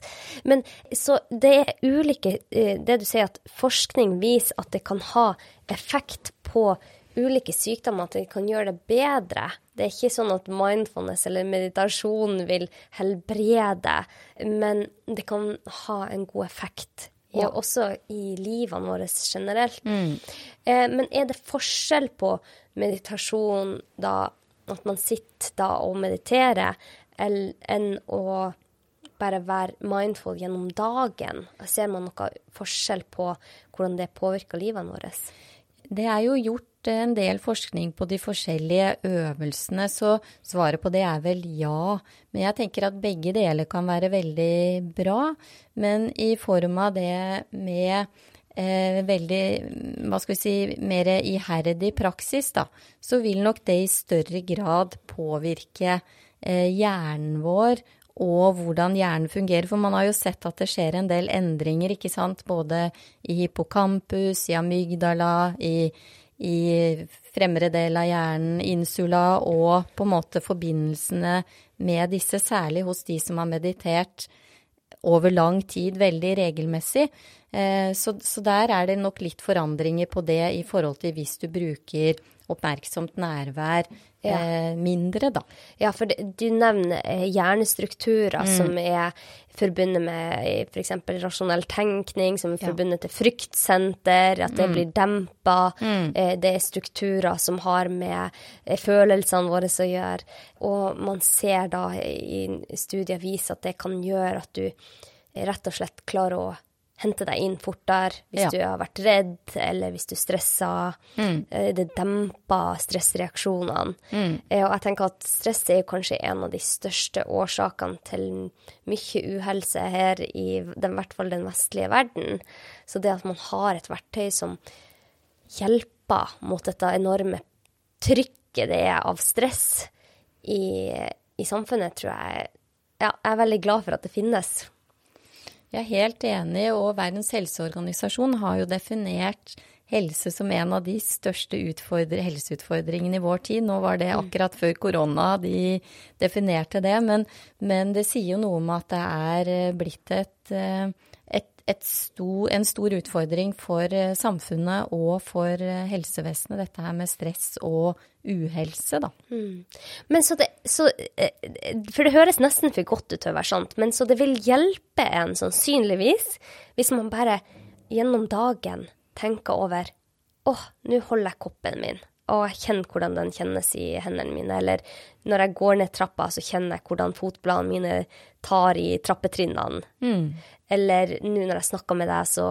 Men så det er ulike eh, Det du sier at forskning viser at det kan ha effekt på ulike sykdommer, at det kan gjøre det bedre. Det er ikke sånn at mindfulness eller meditasjon vil helbrede, men det kan ha en god effekt og ja. også i livene våre generelt. Mm. Eh, men er det forskjell på meditasjon da, at man sitter da og mediterer, enn å bare være mindful gjennom dagen? Ser man noe forskjell på hvordan det påvirker livene våre? Det er jo gjort en del forskning på de forskjellige øvelsene, så svaret på det er vel ja. Men jeg tenker at begge deler kan være veldig bra. Men i form av det med eh, veldig, hva skal vi si, mer iherdig praksis, da, så vil nok det i større grad påvirke eh, hjernen vår og hvordan hjernen fungerer. For man har jo sett at det skjer en del endringer, ikke sant. Både i hippocampus, i amygdala, i i fremre del av hjernen, insula, og på en måte forbindelsene med disse, særlig hos de som har meditert over lang tid veldig regelmessig. Eh, så, så, der er det nok litt forandringer på det i forhold til hvis du bruker oppmerksomt nærvær ja. eh, mindre, da. Ja, for du nevner eh, hjernestrukturer mm. som er forbundet med f.eks. rasjonell tenkning, som er forbundet ja. til fryktsenter, at det mm. blir dempa. Mm. Eh, det er strukturer som har med eh, følelsene våre å gjøre. Og man ser da i studier vise at det kan gjøre at du rett og slett klarer å hente deg inn fortere hvis ja. du har vært redd, eller hvis du stresser. Mm. Eh, det demper stressreaksjonene. Mm. Eh, og jeg tenker at stress er kanskje en av de største årsakene til mye uhelse her i den, hvert fall den vestlige verden. Så det at man har et verktøy som hjelper mot dette enorme trykket det er av stress i, i samfunnet, tror jeg ja, jeg er veldig glad for at det finnes. Jeg er helt enig, og Verdens helseorganisasjon har jo definert helse som en av de største helseutfordringene i vår tid. Nå var det mm. akkurat før korona de definerte det, men, men det sier jo noe om at det er eh, blitt et, eh, et sto, en stor utfordring for eh, samfunnet og for eh, helsevesenet, dette her med stress og uhelse, da. Mm. Men så det, så, eh, For det høres nesten for godt ut til å være sant, men så det vil hjelpe en sannsynligvis hvis man bare gjennom dagen tenker over Å, nå holder jeg koppen min og jeg kjenner hvordan den kjennes i hendene mine. Eller når jeg går ned trappa, så kjenner jeg hvordan fotbladene mine tar i trappetrinnene. Mm. Eller nå når jeg snakker med deg, så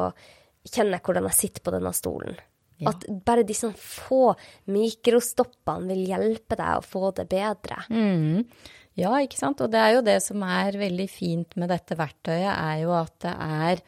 kjenner jeg hvordan jeg sitter på denne stolen. Ja. At bare de sånn få mikrostoppene vil hjelpe deg å få det bedre. Mm. Ja, ikke sant. Og det er jo det som er veldig fint med dette verktøyet, er jo at det er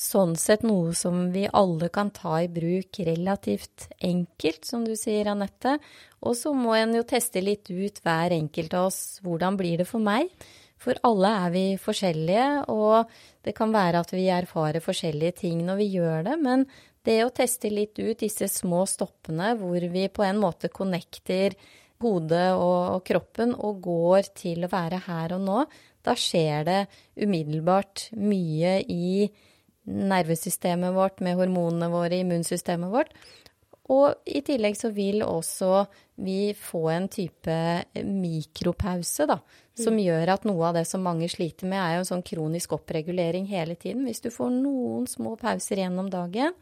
sånn sett noe som vi alle kan ta i bruk relativt enkelt, som du sier, Anette. Og så må en jo teste litt ut hver enkelt av oss. Hvordan blir det for meg? For alle er vi forskjellige, og det kan være at vi erfarer forskjellige ting når vi gjør det, men det å teste litt ut disse små stoppene hvor vi på en måte connecter hodet og, kroppen og går til å være her og nå, da skjer det umiddelbart mye i nervesystemet vårt med hormonene våre, immunsystemet vårt. Og i tillegg så vil også vi få en type mikropause, da. Som mm. gjør at noe av det som mange sliter med, er jo en sånn kronisk oppregulering hele tiden. Hvis du får noen små pauser gjennom dagen,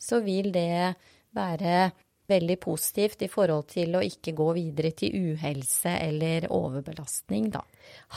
så vil det være veldig positivt i forhold til å ikke gå videre til uhelse eller overbelastning, da.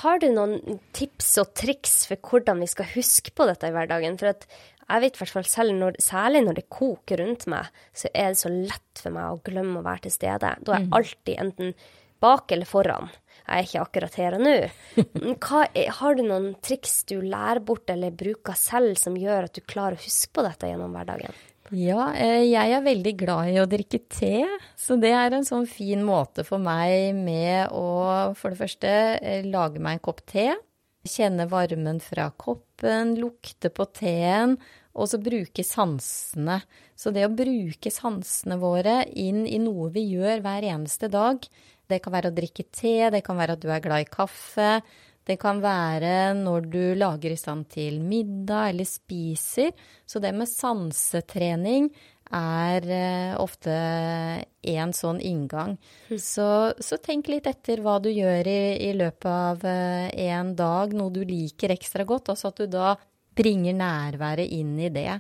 Har du noen tips og triks for hvordan vi skal huske på dette i hverdagen? For at jeg vet i hvert fall selv når, særlig når det koker rundt meg, så er det så lett for meg å glemme å være til stede. Da er jeg mm. alltid enten bak eller foran. Jeg er ikke akkurat her og nå. Er, har du noen triks du lærer bort eller bruker selv som gjør at du klarer å huske på dette gjennom hverdagen? Ja, eh, jeg er veldig glad i å drikke te, så det er en sånn fin måte for meg med å for det første eh, lage meg en kopp te. Kjenne varmen fra koppen, lukte på teen, og så bruke sansene. Så det å bruke sansene våre inn i noe vi gjør hver eneste dag, det kan være å drikke te, det kan være at du er glad i kaffe, det kan være når du lager i stand til middag eller spiser. Så det med sansetrening er eh, ofte en sånn inngang. Mm. Så, så, tenk litt etter hva du gjør i, i løpet av eh, en dag, noe du liker ekstra godt, Altså at du da bringer nærværet inn i det.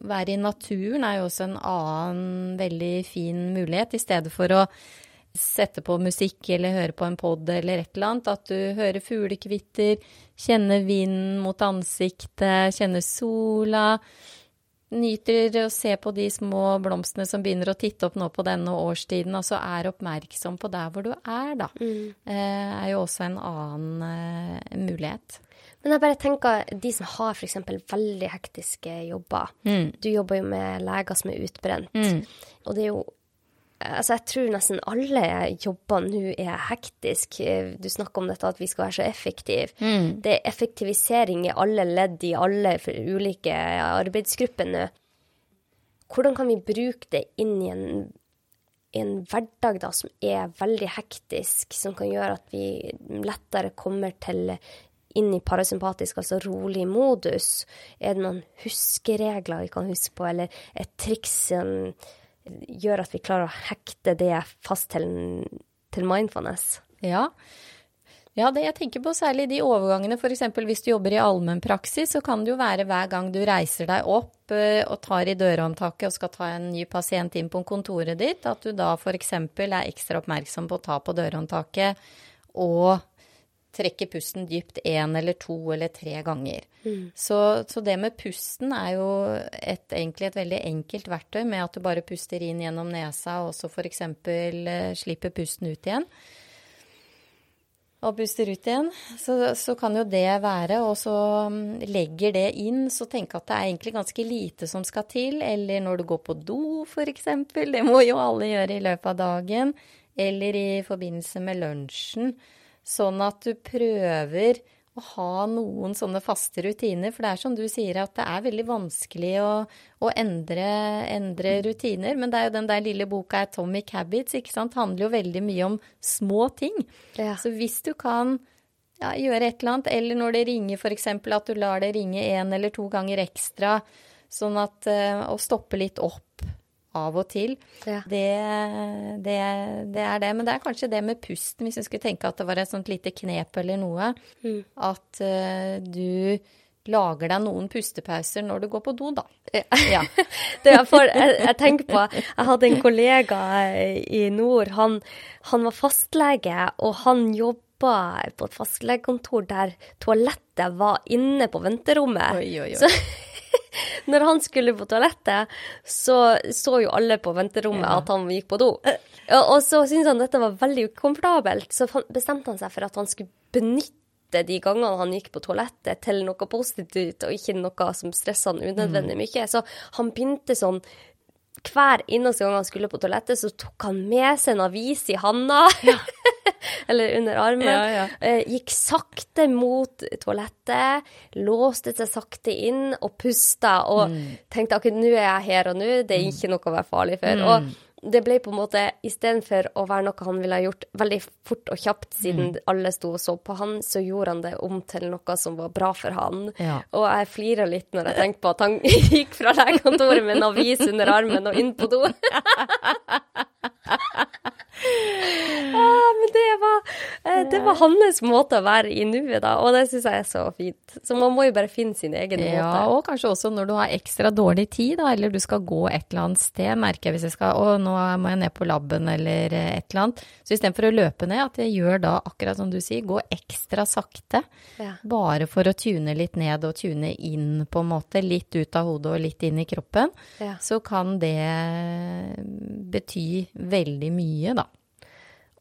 Være i naturen er jo også en annen veldig fin mulighet, i stedet for å sette på musikk eller høre på en pod eller et eller annet. At du hører fuglekvitter, kjenner vinden mot ansiktet, kjenner sola nyter å se på de små blomstene som begynner å titte opp nå på denne årstiden, altså er oppmerksom på der hvor du er, da, mm. Eh, er jo også en annen eh, mulighet. Men jeg bare tenker, de som har f.eks. veldig hektiske jobber. Mm. Du jobber jo med leger som er utbrent. Mm. Og det er jo Altså, jeg tror nesten alle jobber nå er hektisk. Du snakker om dette at vi skal være så effektive. Mm. Det er effektivisering i alle ledd i alle ulike arbeidsgrupper nå. Hvordan kan vi bruke det inn i en, en hverdag da, som er veldig hektisk, som kan gjøre at vi lettere kommer til inn i parasympatisk, altså rolig modus? Er det noen huskeregler vi kan huske på, eller et triks som gjør at vi klarer å hekte det fast til, til mindfulness? Ja. Ja, det jeg tenker på særlig de overgangene, f.eks. hvis du jobber i allmennpraksis, så kan det jo være hver gang du reiser deg opp eh, og tar i dørhåndtaket og skal ta en ny pasient inn på kontoret ditt, at du da f.eks. er ekstra oppmerksom på å ta på dørhåndtaket og trekke pusten dypt én eller to eller tre ganger. Mm. Så, så, det med pusten er jo et, egentlig et veldig enkelt verktøy med at du bare puster inn gjennom nesa og så f.eks. Eh, slipper pusten ut igjen og puster ut igjen, så, så, kan jo det være, og så mm, legger det inn, så tenk at det er egentlig ganske lite som skal til. Eller når du går på do, f.eks. Det må jo alle gjøre i løpet av dagen. Eller i forbindelse med lunsjen. Sånn at du prøver å ha noen sånne faste rutiner. For det er som du sier, at det er veldig vanskelig å, å endre, endre, rutiner. Men det er jo den der lille boka 'Atomic Habits', ikke sant, handler jo veldig mye om små ting. Ja. Så hvis du kan ja, gjøre et eller annet, eller når det ringer f.eks. at du lar det ringe én eller to ganger ekstra, sånn at Å stoppe litt opp av og til. Ja. Det, det, det, er det. Men det er kanskje det med pusten, hvis du skulle tenke at det var et sånt lite knep eller noe. Mm. At uh, du lager deg noen pustepauser når du går på do, da. Ja. det er for, jeg, jeg, tenker på Jeg hadde en kollega i nord. Han, han var fastlege, og han jobba på et fastlegekontor der toalettet var inne på venterommet. Oi, oi, oi. Så, når han skulle på toalettet, så så jo alle på venterommet ja. at han gikk på do. Og så syntes han dette var veldig ukomfortabelt, så bestemte han seg for at han skulle benytte de gangene han gikk på toalettet til noe positivt, og ikke noe som stressa han unødvendig mm. mye. Så han begynte sånn hver eneste gang han skulle på toalettet, så tok han med seg en avis i handa. Ja. eller under armen. Ja, ja. Eh, gikk sakte mot toalettet, låste seg sakte inn og pusta og mm. tenkte akkurat nå er jeg her og nå, det er ikke noe å være farlig for. Mm. Og det ble på en måte, istedenfor å være noe han ville ha gjort veldig fort og kjapt, siden mm. alle sto og så på han, så gjorde han det om til noe som var bra for han. Ja. Og jeg flirer litt når jeg tenker på at han gikk fra legekontoret med en avis under armen og inn på do. ah, men det var, eh, det var, hans måte å være i nuet, da, og det syns jeg er så fint. Så man må jo bare finne sin egen ja, måte. Ja, og kanskje også når du har ekstra dårlig tid, da, eller du skal gå et eller annet sted, merker jeg hvis jeg skal Å, nå må jeg ned på laben, eller et eller annet. Så istedenfor å løpe ned, at jeg gjør da akkurat som du sier, gå ekstra sakte. Ja. Bare for å tune litt ned og tune inn, på en måte. Litt ut av hodet og litt inn i kroppen. Ja. Så kan det bety veldig mye, da.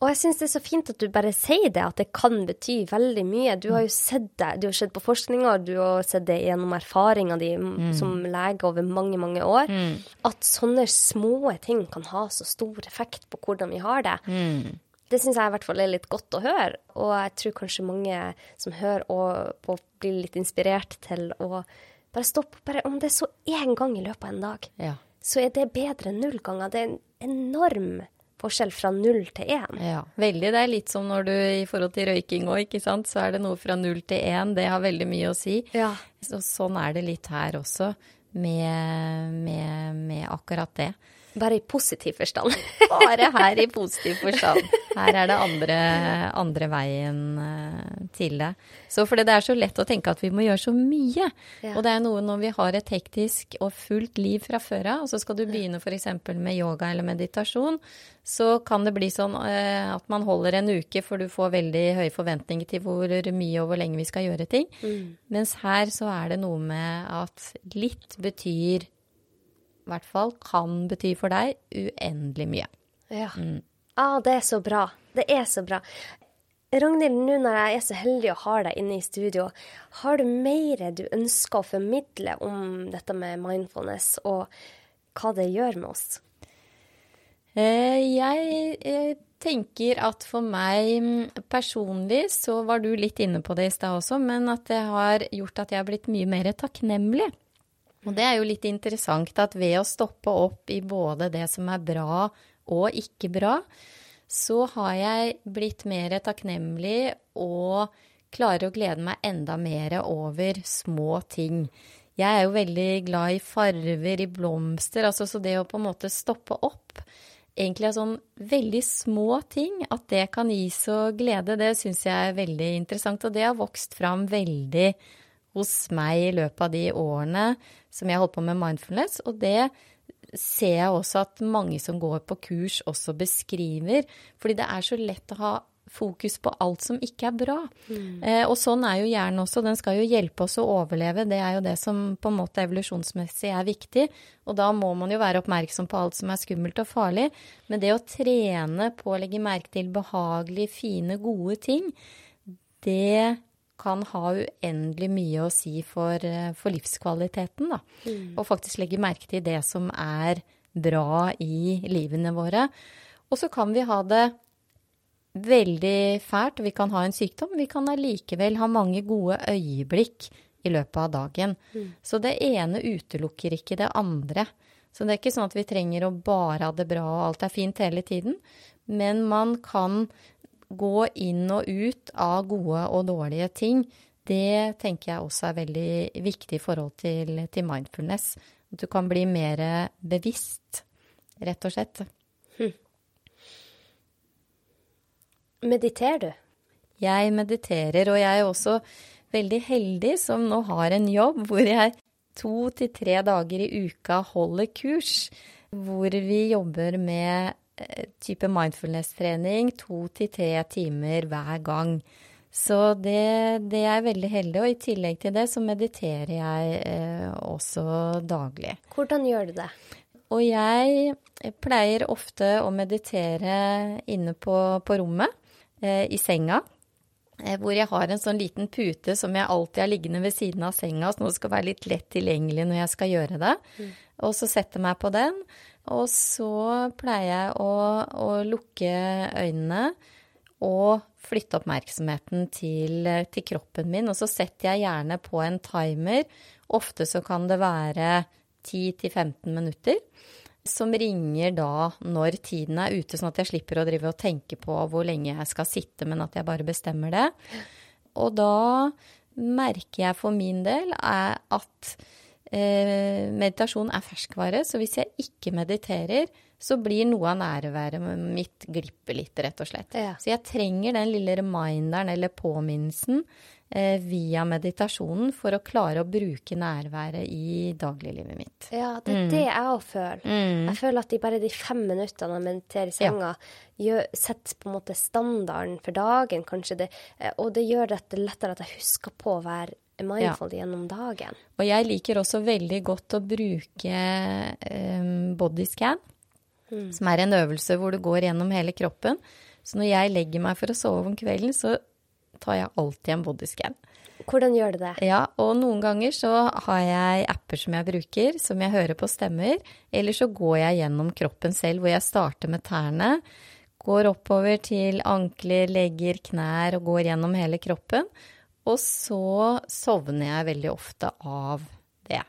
Og jeg syns det er så fint at du bare sier det, at det kan bety veldig mye. Du har jo sett det, du har sett på forskninga, du har sett det gjennom erfaringa di mm. som lege over mange, mange år, mm. at sånne små ting kan ha så stor effekt på hvordan vi har det. Mm. Det syns jeg i hvert fall er litt godt å høre, og jeg tror kanskje mange som hører og på, blir litt inspirert til å bare stoppe, bare om det er så én gang i løpet av en dag, ja. så er det bedre enn null ganger. Det er en enorm forskjell fra null til én. Ja, veldig. Det er litt som når du i forhold til røyking òg, ikke sant. Så er det noe fra null til én. Det har veldig mye å si. Ja. Så, sånn er det litt her også, med, med, med akkurat det. Bare i positiv forstand. Bare her i positiv forstand. Her er det andre, andre veien eh, til det. Så fordi det er så lett å tenke at vi må gjøre så mye. Ja. Og det er noe når vi har et hektisk og fullt liv fra før av, og så skal du begynne f.eks. med yoga eller meditasjon, så kan det bli sånn eh, at man holder en uke, for du får veldig høye forventninger til hvor mye og hvor lenge vi skal gjøre ting. Mm. Mens her så er det noe med at litt betyr i hvert fall kan bety for deg uendelig mye. Ja. Mm. Ah, det er så bra. Det er så bra. Ragnhild, nå når jeg er så heldig å ha deg inne i studio, har du mer du ønsker å formidle om dette med mindfulness, og hva det gjør med oss? Eh, jeg eh, tenker at for meg mm, personlig, så var du litt inne på det i stad også, men at det har gjort at jeg har blitt mye mer takknemlig. Og det er jo litt interessant at ved å stoppe opp i både det som er bra og ikke bra, så har jeg blitt mer takknemlig og klarer å glede meg enda mer over små ting. Jeg er jo veldig glad i farver, i blomster, altså så det å på en måte stoppe opp egentlig er sånn veldig små ting, at det kan gi så glede, det syns jeg er veldig interessant. Og det har vokst fram veldig hos meg i løpet av de årene som jeg holdt på med mindfulness. Og det ser jeg også at mange som går på kurs, også beskriver. Fordi det er så lett å ha fokus på alt som ikke er bra. Mm. Eh, og sånn er jo hjernen også. Den skal jo hjelpe oss å overleve. Det er jo det som på en måte evolusjonsmessig er viktig. Og da må man jo være oppmerksom på alt som er skummelt og farlig. Men det å trene på å legge merke til behagelige, fine, gode ting, det kan ha uendelig mye å si for, eh, for livskvaliteten, da. Mm. Og faktisk legge merke til det som er bra i livene våre. Og så kan vi ha det veldig fælt, vi kan ha en sykdom. Vi kan allikevel ha mange gode øyeblikk i løpet av dagen. Mm. Så det ene utelukker ikke det andre. Så det er ikke sånn at vi trenger å bare ha det bra og alt er fint hele tiden. Men man kan gå inn og ut av gode og dårlige ting. Det tenker jeg også er veldig viktig i forhold til, til mindfulness. At du kan bli mer bevisst, rett og slett. Hm. Mediterer du? Jeg mediterer, og jeg er også veldig heldig som nå har en jobb hvor jeg to til tre dager i uka holder kurs. Hvor vi jobber med type mindfulness-trening to til tre timer hver gang. Så det, det, er veldig heldig. Og i tillegg til det så mediterer jeg eh, også daglig. Hvordan gjør du det? Og jeg pleier ofte å meditere inne på, på rommet. Eh, i senga. Eh, hvor jeg har en sånn liten pute som jeg alltid har liggende ved siden av senga, så det skal være litt lett tilgjengelig når jeg skal gjøre det. Mm. Og så setter jeg meg på den. Og så pleier jeg å, å lukke øynene og flytte oppmerksomheten til, til, kroppen min. Og så setter jeg gjerne på en timer. Ofte så kan det være 10-15 minutter som ringer da når tiden er ute, sånn at jeg slipper å drive og tenke på hvor lenge jeg skal sitte, men at jeg bare bestemmer det. Og da merker jeg for min del at meditasjon er ferskvare, så hvis jeg ikke mediterer, så blir noe av nærværet mitt glippe litt, rett og slett. Ja. Så jeg trenger den lille reminderen eller påminnelsen eh, via meditasjonen for å klare å bruke nærværet i dagliglivet mitt. Ja, det er mm. det jeg òg føler. Mm. Jeg føler at de bare de fem minuttene jeg mediterer i senga, ja. setter på en måte standarden for dagen, kanskje det, eh, og det gjør det lettere at jeg husker på å være mindful ja. gjennom dagen. Og jeg liker også veldig godt å bruke um, bodyscan, mm. som er en øvelse hvor du går gjennom hele kroppen. Så når jeg legger meg for å sove om kvelden, så tar jeg alltid en bodyscan. Hvordan gjør du det? Ja, og noen ganger så har jeg apper som jeg bruker, som jeg hører på stemmer. Eller så går jeg gjennom kroppen selv, hvor jeg starter med tærne. Går oppover til ankler, legger, knær og går gjennom hele kroppen. Og så sovner jeg veldig ofte av det.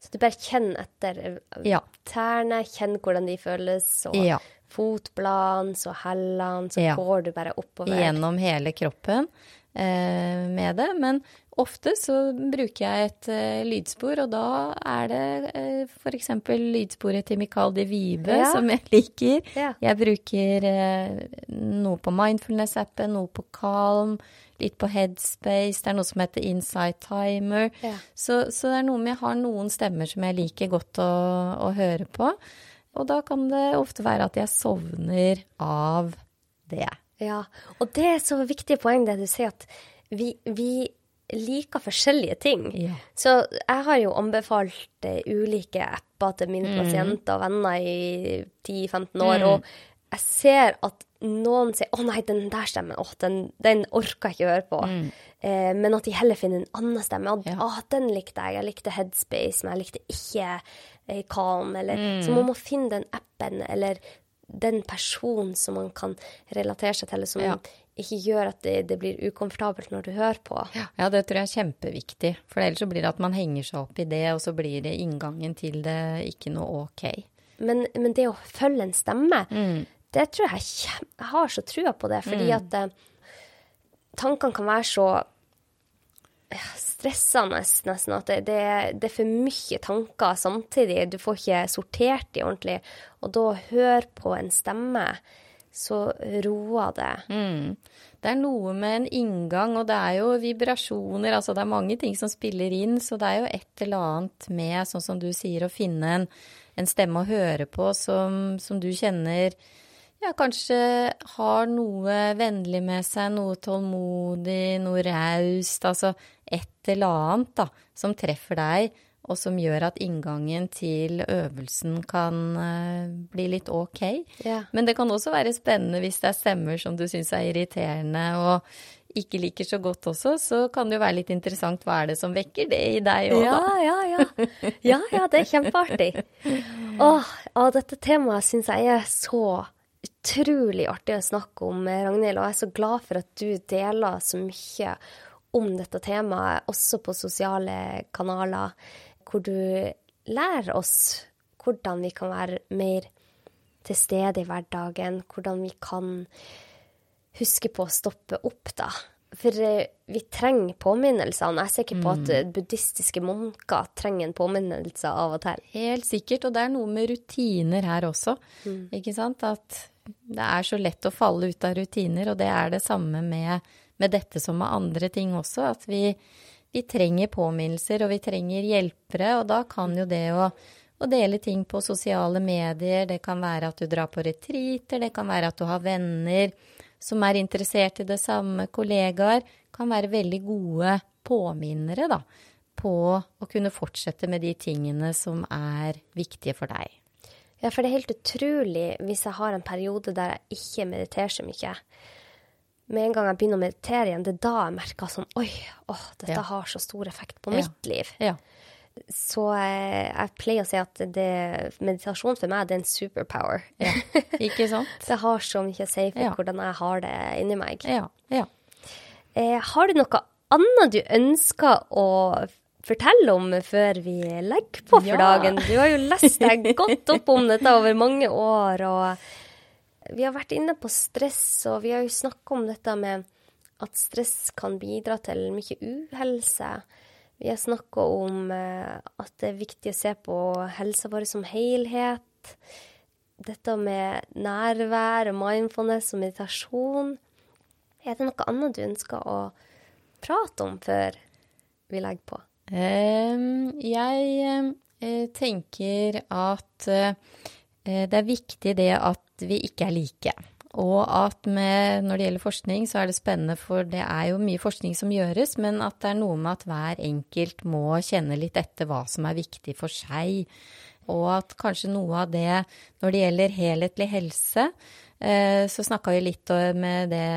Så du bare kjenner etter eh, ja. tærne, kjenner hvordan de føles, og ja fotbladene, så hellene, så ja. går du bare oppover. Gjennom hele kroppen eh, med det. Men ofte så bruker jeg et uh, lydspor, og da er det uh, f.eks. lydsporet til Mikael de Vibe ja. som jeg liker. Ja. Jeg bruker uh, noe på mindfulness-appen, noe på Calm. Litt på Headspace, det er noe som heter Inside Timer. Så, så, det er noe med jeg har noen stemmer som jeg liker godt å, å høre på. Og da kan det ofte være at jeg sovner av det. Ja, og det er så viktig poeng det du sier, at vi, vi liker forskjellige ting. Yeah. Så jeg har jo anbefalt uh, ulike apper til mine mm. pasienter og venner i 10-15 år, mm. og jeg ser at noen sier 'Å nei, den der stemmen, å, den, den orker jeg ikke høre på'. Mm. Eh, men at de heller finner en annen stemme. Og, ja. 'Å, den likte jeg. Jeg likte Headspace, men jeg likte ikke eh, Calm'. Eller, mm. Så man må finne den appen eller den personen som man kan relatere seg til, som ja. Ikke gjør at det, det, blir ukomfortabelt når du hører på. Ja, det tror jeg er kjempeviktig. For ellers så blir det at man henger seg opp i det, og så blir det inngangen til det ikke noe ok. Men, men det å følge en stemme, mm det tror jeg Jeg har så trua på det, fordi mm. at eh, tankene kan være så stressende, nesten. At det, det, det, er for mye tanker samtidig. Du får ikke sortert de ordentlig. Og da å høre på en stemme, så roer det. Mm. Det er noe med en inngang, og det er jo vibrasjoner. Altså det er mange ting som spiller inn, så det er jo et eller annet med, sånn som du sier, å finne en, en stemme å høre på som, som du kjenner ja, kanskje har noe vennlig med seg, noe tålmodig, noe raust. Altså et eller annet da, som treffer deg, og som gjør at inngangen til øvelsen kan uh, bli litt ok. Ja. Men det kan også være spennende hvis det er stemmer som du syns er irriterende og ikke liker så godt også, så kan det jo være litt interessant hva er det som vekker det i deg òg, ja, da. Ja, ja, ja. Ja, det er kjempeartig. Åh, å, dette temaet syns jeg er så utrolig artig å snakke om, Ragnhild, og jeg er så glad for at du deler så mye om dette temaet, også på sosiale kanaler, hvor du lærer oss hvordan vi kan være mer til stede i hverdagen, hvordan vi kan huske på å stoppe opp, da. For eh, vi trenger påminnelsene. Jeg er sikker på at mm. buddhistiske munker trenger en påminnelse av og til. Helt sikkert, og det er noe med rutiner her også. Mm. Ikke sant? At det er så lett å falle ut av rutiner, og det er det samme med, med dette som med andre ting også. At vi, vi, trenger påminnelser, og vi trenger hjelpere, og da kan jo det å, å dele ting på sosiale medier, det kan være at du drar på retreater, det kan være at du har venner som er interessert i det samme, kollegaer, kan være veldig gode påminnere, da, på å kunne fortsette med de tingene som er viktige for deg. Ja, for det er helt utrolig hvis jeg har en periode der jeg ikke mediterer så mye. Med en gang jeg begynner å meditere igjen, det er da jeg merker sånn Oi, åh, dette ja. har så stor effekt på ja. mitt liv. Ja. Så jeg, jeg, pleier å si at det, meditasjon for meg, det er en superpower. Ikke sant? det har så mye å si for hvordan jeg har det inni meg. Ja, ja. Eh, har du noe annet du ønsker å fortelle om før vi legger på for dagen. Du har jo lest deg godt opp om dette over mange år. og Vi har vært inne på stress, og vi har jo snakka om dette med at stress kan bidra til mye uhelse. Vi har snakka om eh, at det er viktig å se på helsa vår som helhet. Dette med nærvær og mindfulness og meditasjon. Er det noe annet du ønsker å prate om før vi legger på? Jeg eh, tenker at eh, det er viktig det at vi ikke er like. Og at med, når det gjelder forskning, så er det spennende, for det er jo mye forskning som gjøres, men at det er noe med at hver enkelt må kjenne litt etter hva som er viktig for seg. Og at kanskje noe av det når det gjelder helhetlig helse, eh, så snakka vi litt med det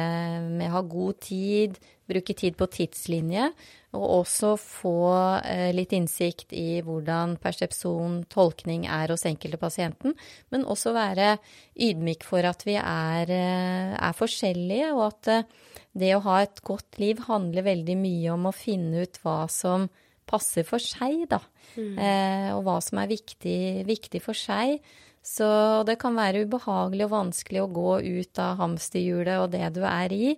med å ha god tid, bruke tid på tidslinje. Og også få eh, litt innsikt i hvordan persepsjon, tolkning er hos enkelte pasienten. Men også være ydmyk for at vi er, eh, er forskjellige, og at eh, det å ha et godt liv handler veldig mye om å finne ut hva som passer for seg, da. Mm. Og hva som er viktig, viktig for seg. Så det kan være ubehagelig og vanskelig å gå ut av hamsterhjulet og det du er i,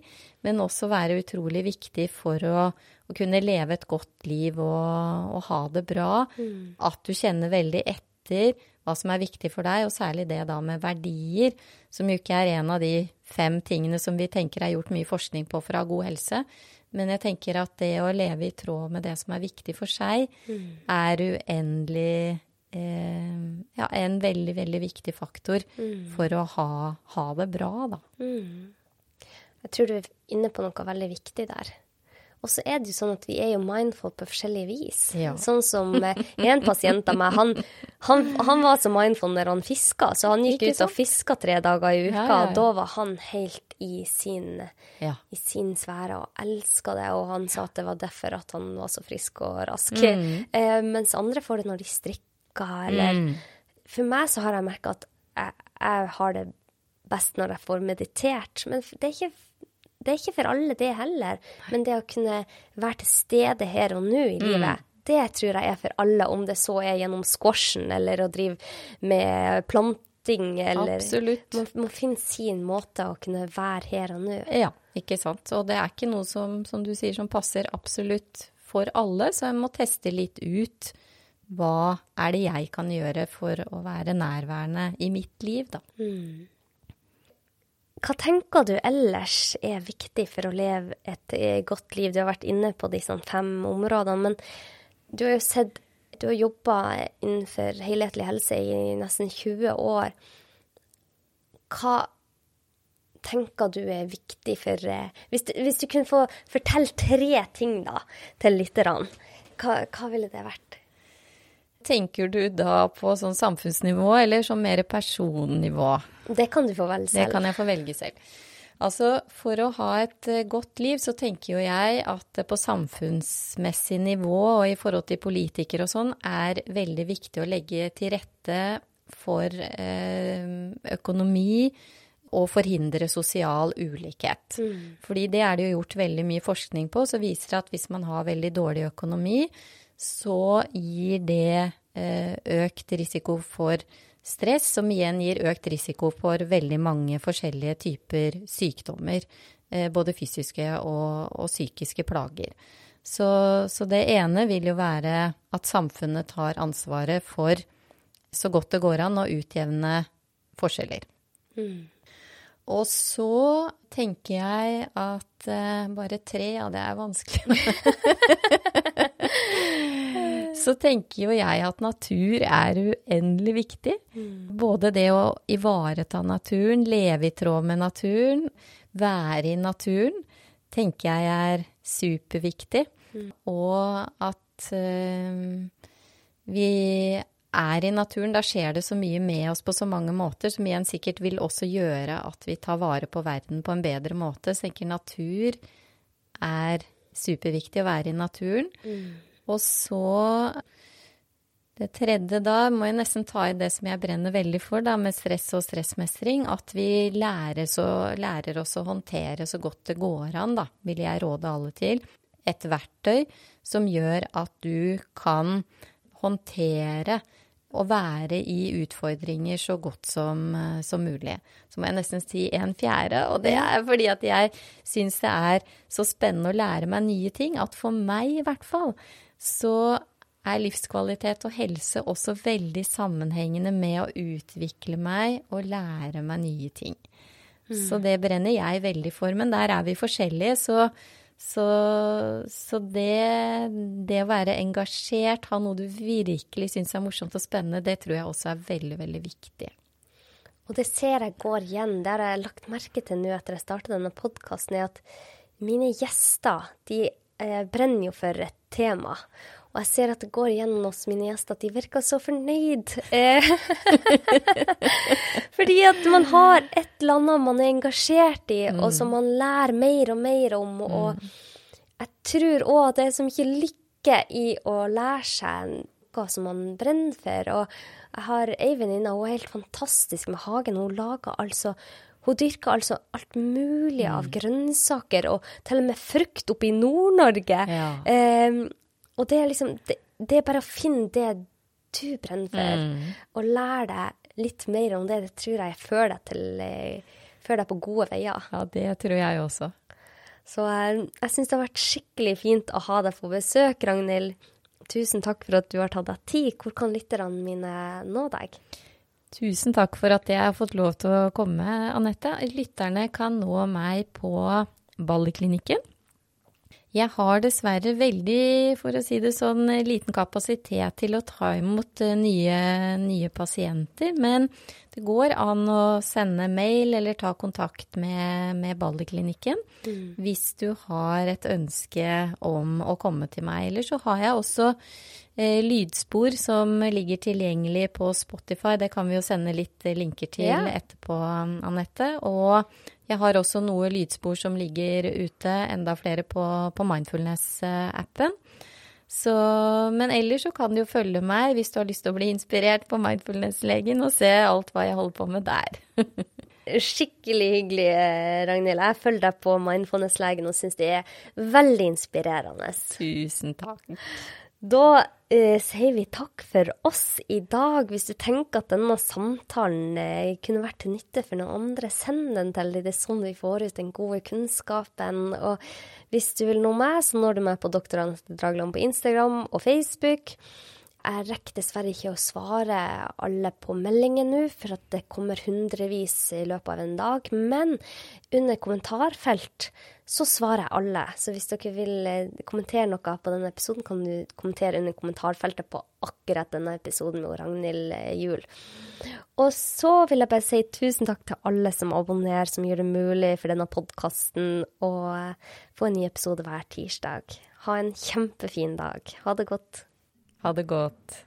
men også være utrolig viktig for å, å kunne leve et godt liv og, og ha det bra. Mm. At du kjenner veldig etter hva som er viktig for deg, og særlig det da med verdier, som jo ikke er en av de fem tingene som vi tenker er gjort mye forskning på for å ha god helse. Men jeg tenker at det å leve i tråd med det som er viktig for seg, mm. er uendelig ja, en veldig, veldig viktig faktor mm. for å ha, ha, det bra, da. Mm. Jeg tror du er inne på noe veldig viktig der. Og så er det jo sånn at vi er jo mindful på forskjellige vis. Ja. Sånn som eh, en pasient av meg, han, han, han, var så mindful når han fiska, så han gikk ut og fiska tre dager i uka. Ja, ja, og da var han helt i sin, i sin sfære og elska det. Og han sa at det var derfor at han var så frisk og rask. Mm. Eh, mens andre får det når de strikker, eller mm. For meg så har jeg merka at jeg, jeg har det best når jeg får meditert. Men det er ikke det er ikke for alle, det heller. Men det å kunne være til stede her og nå i mm. livet, det tror jeg er for alle, om det så er gjennom squashen eller å drive med planting eller Absolutt. Man må finne sin måte å kunne være her og nå. Ja, ikke sant. Og det er ikke noe som, som du sier, som passer absolutt for alle, så jeg må teste litt ut hva er det jeg kan gjøre for å være nærværende i mitt liv, da. Mm. Hva tenker du ellers er viktig for å leve et eh, godt liv? Du har vært inne på disse fem områdene, men du har jo sett Du har jobba innenfor helhetlig helse i nesten 20 år. Hva tenker du er viktig for eh, Hvis du, hvis du kunne få fortelle tre ting da til lytterne, hva, hva ville det vært? Tenker du da på sånn samfunnsnivå, eller sånn mer personnivå? Det kan du få velge selv. Det kan jeg få velge selv. Altså, for å ha et eh, godt liv, så tenker jo jeg at det på samfunnsmessig nivå og i forhold til politikere og sånn, er veldig viktig å legge til rette for eh, økonomi og forhindre sosial ulikhet. Mm. Fordi det er det jo gjort veldig mye forskning på, så viser det at hvis man har veldig dårlig økonomi, så gir det eh, økt risiko for stress, som igjen gir økt risiko for veldig mange forskjellige typer sykdommer. Eh, både fysiske og, og psykiske plager. Så, så, det ene vil jo være at samfunnet tar ansvaret for så godt det går an å utjevne forskjeller. Mm. Og så tenker jeg at uh, bare tre, ja, det er vanskelig. så tenker jo jeg at natur er uendelig viktig. Mm. Både det å ivareta naturen, leve i tråd med naturen, være i naturen, tenker jeg er superviktig. Mm. Og at øh, vi er i naturen, da skjer det så mye med oss på så mange måter, som igjen sikkert vil også gjøre at vi tar vare på verden på en bedre måte. Så jeg tenker natur er superviktig å være i naturen. Mm. Og så det tredje da må jeg nesten ta i det som jeg brenner veldig for, da, med stress og stressmestring. At vi lærer, så, lærer oss å håndtere så godt det går an, da, vil jeg råde alle til. Et verktøy som gjør at du kan håndtere og være i utfordringer så godt som, som, mulig. Så må jeg nesten si en fjerde, og det er fordi at jeg syns det er så spennende å lære meg nye ting. At for meg i hvert fall så er livskvalitet og helse også veldig sammenhengende med å utvikle meg og lære meg nye ting. Mm. Så det brenner jeg veldig for. Men der er vi forskjellige, så så, så det, det, å være engasjert, ha noe du virkelig syns er morsomt og spennende, det tror jeg også er veldig, veldig viktig. Og det ser jeg går igjen. Det har jeg lagt merke til nå etter jeg starta denne podkasten, er at mine gjester de eh, brenner jo for et tema. Og jeg ser at det går igjennom hos mine gjester at de virker så fornøyd. Eh, fordi at man har et eller annet man er engasjert i, mm. og som man lærer mer og mer om. Mm. Og jeg tror òg at det er så mye lykke i å lære seg noe som man brenner for. Og jeg har ei venninne, hun er helt fantastisk med hagen. Hun lager altså hun dyrker altså alt mulig av mm. grønnsaker, og til og med frukt oppe i Nord-Norge. Ja. Um, og det er liksom det, det, er bare å finne det du brenner for, mm. og lære deg litt mer om det. Det tror jeg fører deg, til, eh, fører deg på gode veier. Ja, det tror jeg også. Så eh, jeg syns det har vært skikkelig fint å ha deg på besøk, Ragnhild. Tusen takk for at du har tatt deg tid. Hvor kan lytterne mine nå deg? Tusen takk for at jeg har fått lov til å komme, Anette. Lytterne kan nå meg på Balleklinikken jeg har dessverre veldig, for å si det sånn, liten kapasitet til å ta imot eh, nye, nye pasienter. Men det går an å sende mail eller ta kontakt med, med Balderklinikken mm. hvis du har et ønske om å komme til meg. Eller så har jeg også eh, lydspor som ligger tilgjengelig på Spotify. Det kan vi jo sende litt linker til ja. etterpå, Anette. Og jeg har også noe lydspor som ligger ute, enda flere på, på Mindfulness-appen. Men ellers så kan du jo følge meg hvis du har lyst til å bli inspirert på Mindfulness-legen og se alt hva jeg holder på med der. Skikkelig hyggelig, Ragnhild. Jeg følger deg på Mindfulness-legen og syns det er veldig inspirerende. Tusen takk. Da eh, sier vi takk for oss i dag. Hvis du tenker at denne samtalen uh, kunne vært til nytte for noen andre, send den til dem. Det er sånn vi får ut den gode kunnskapen. Og hvis du vil nå meg, så når du meg på. Anette Dragland på Instagram og Facebook. Jeg rekker dessverre ikke å svare alle på meldinger nå, for at det kommer hundrevis i løpet av en dag. Men under kommentarfelt så svarer jeg alle. Så hvis dere vil eh, kommentere noe på denne episoden, kan du kommentere under kommentarfeltet på akkurat denne episoden med Ragnhild eh, Juel. Og så vil jeg bare si tusen takk til alle som abonnerer, som gjør det mulig for denne podkasten å eh, få en ny episode hver tirsdag. Ha en kjempefin dag. Ha det godt. Ha det godt.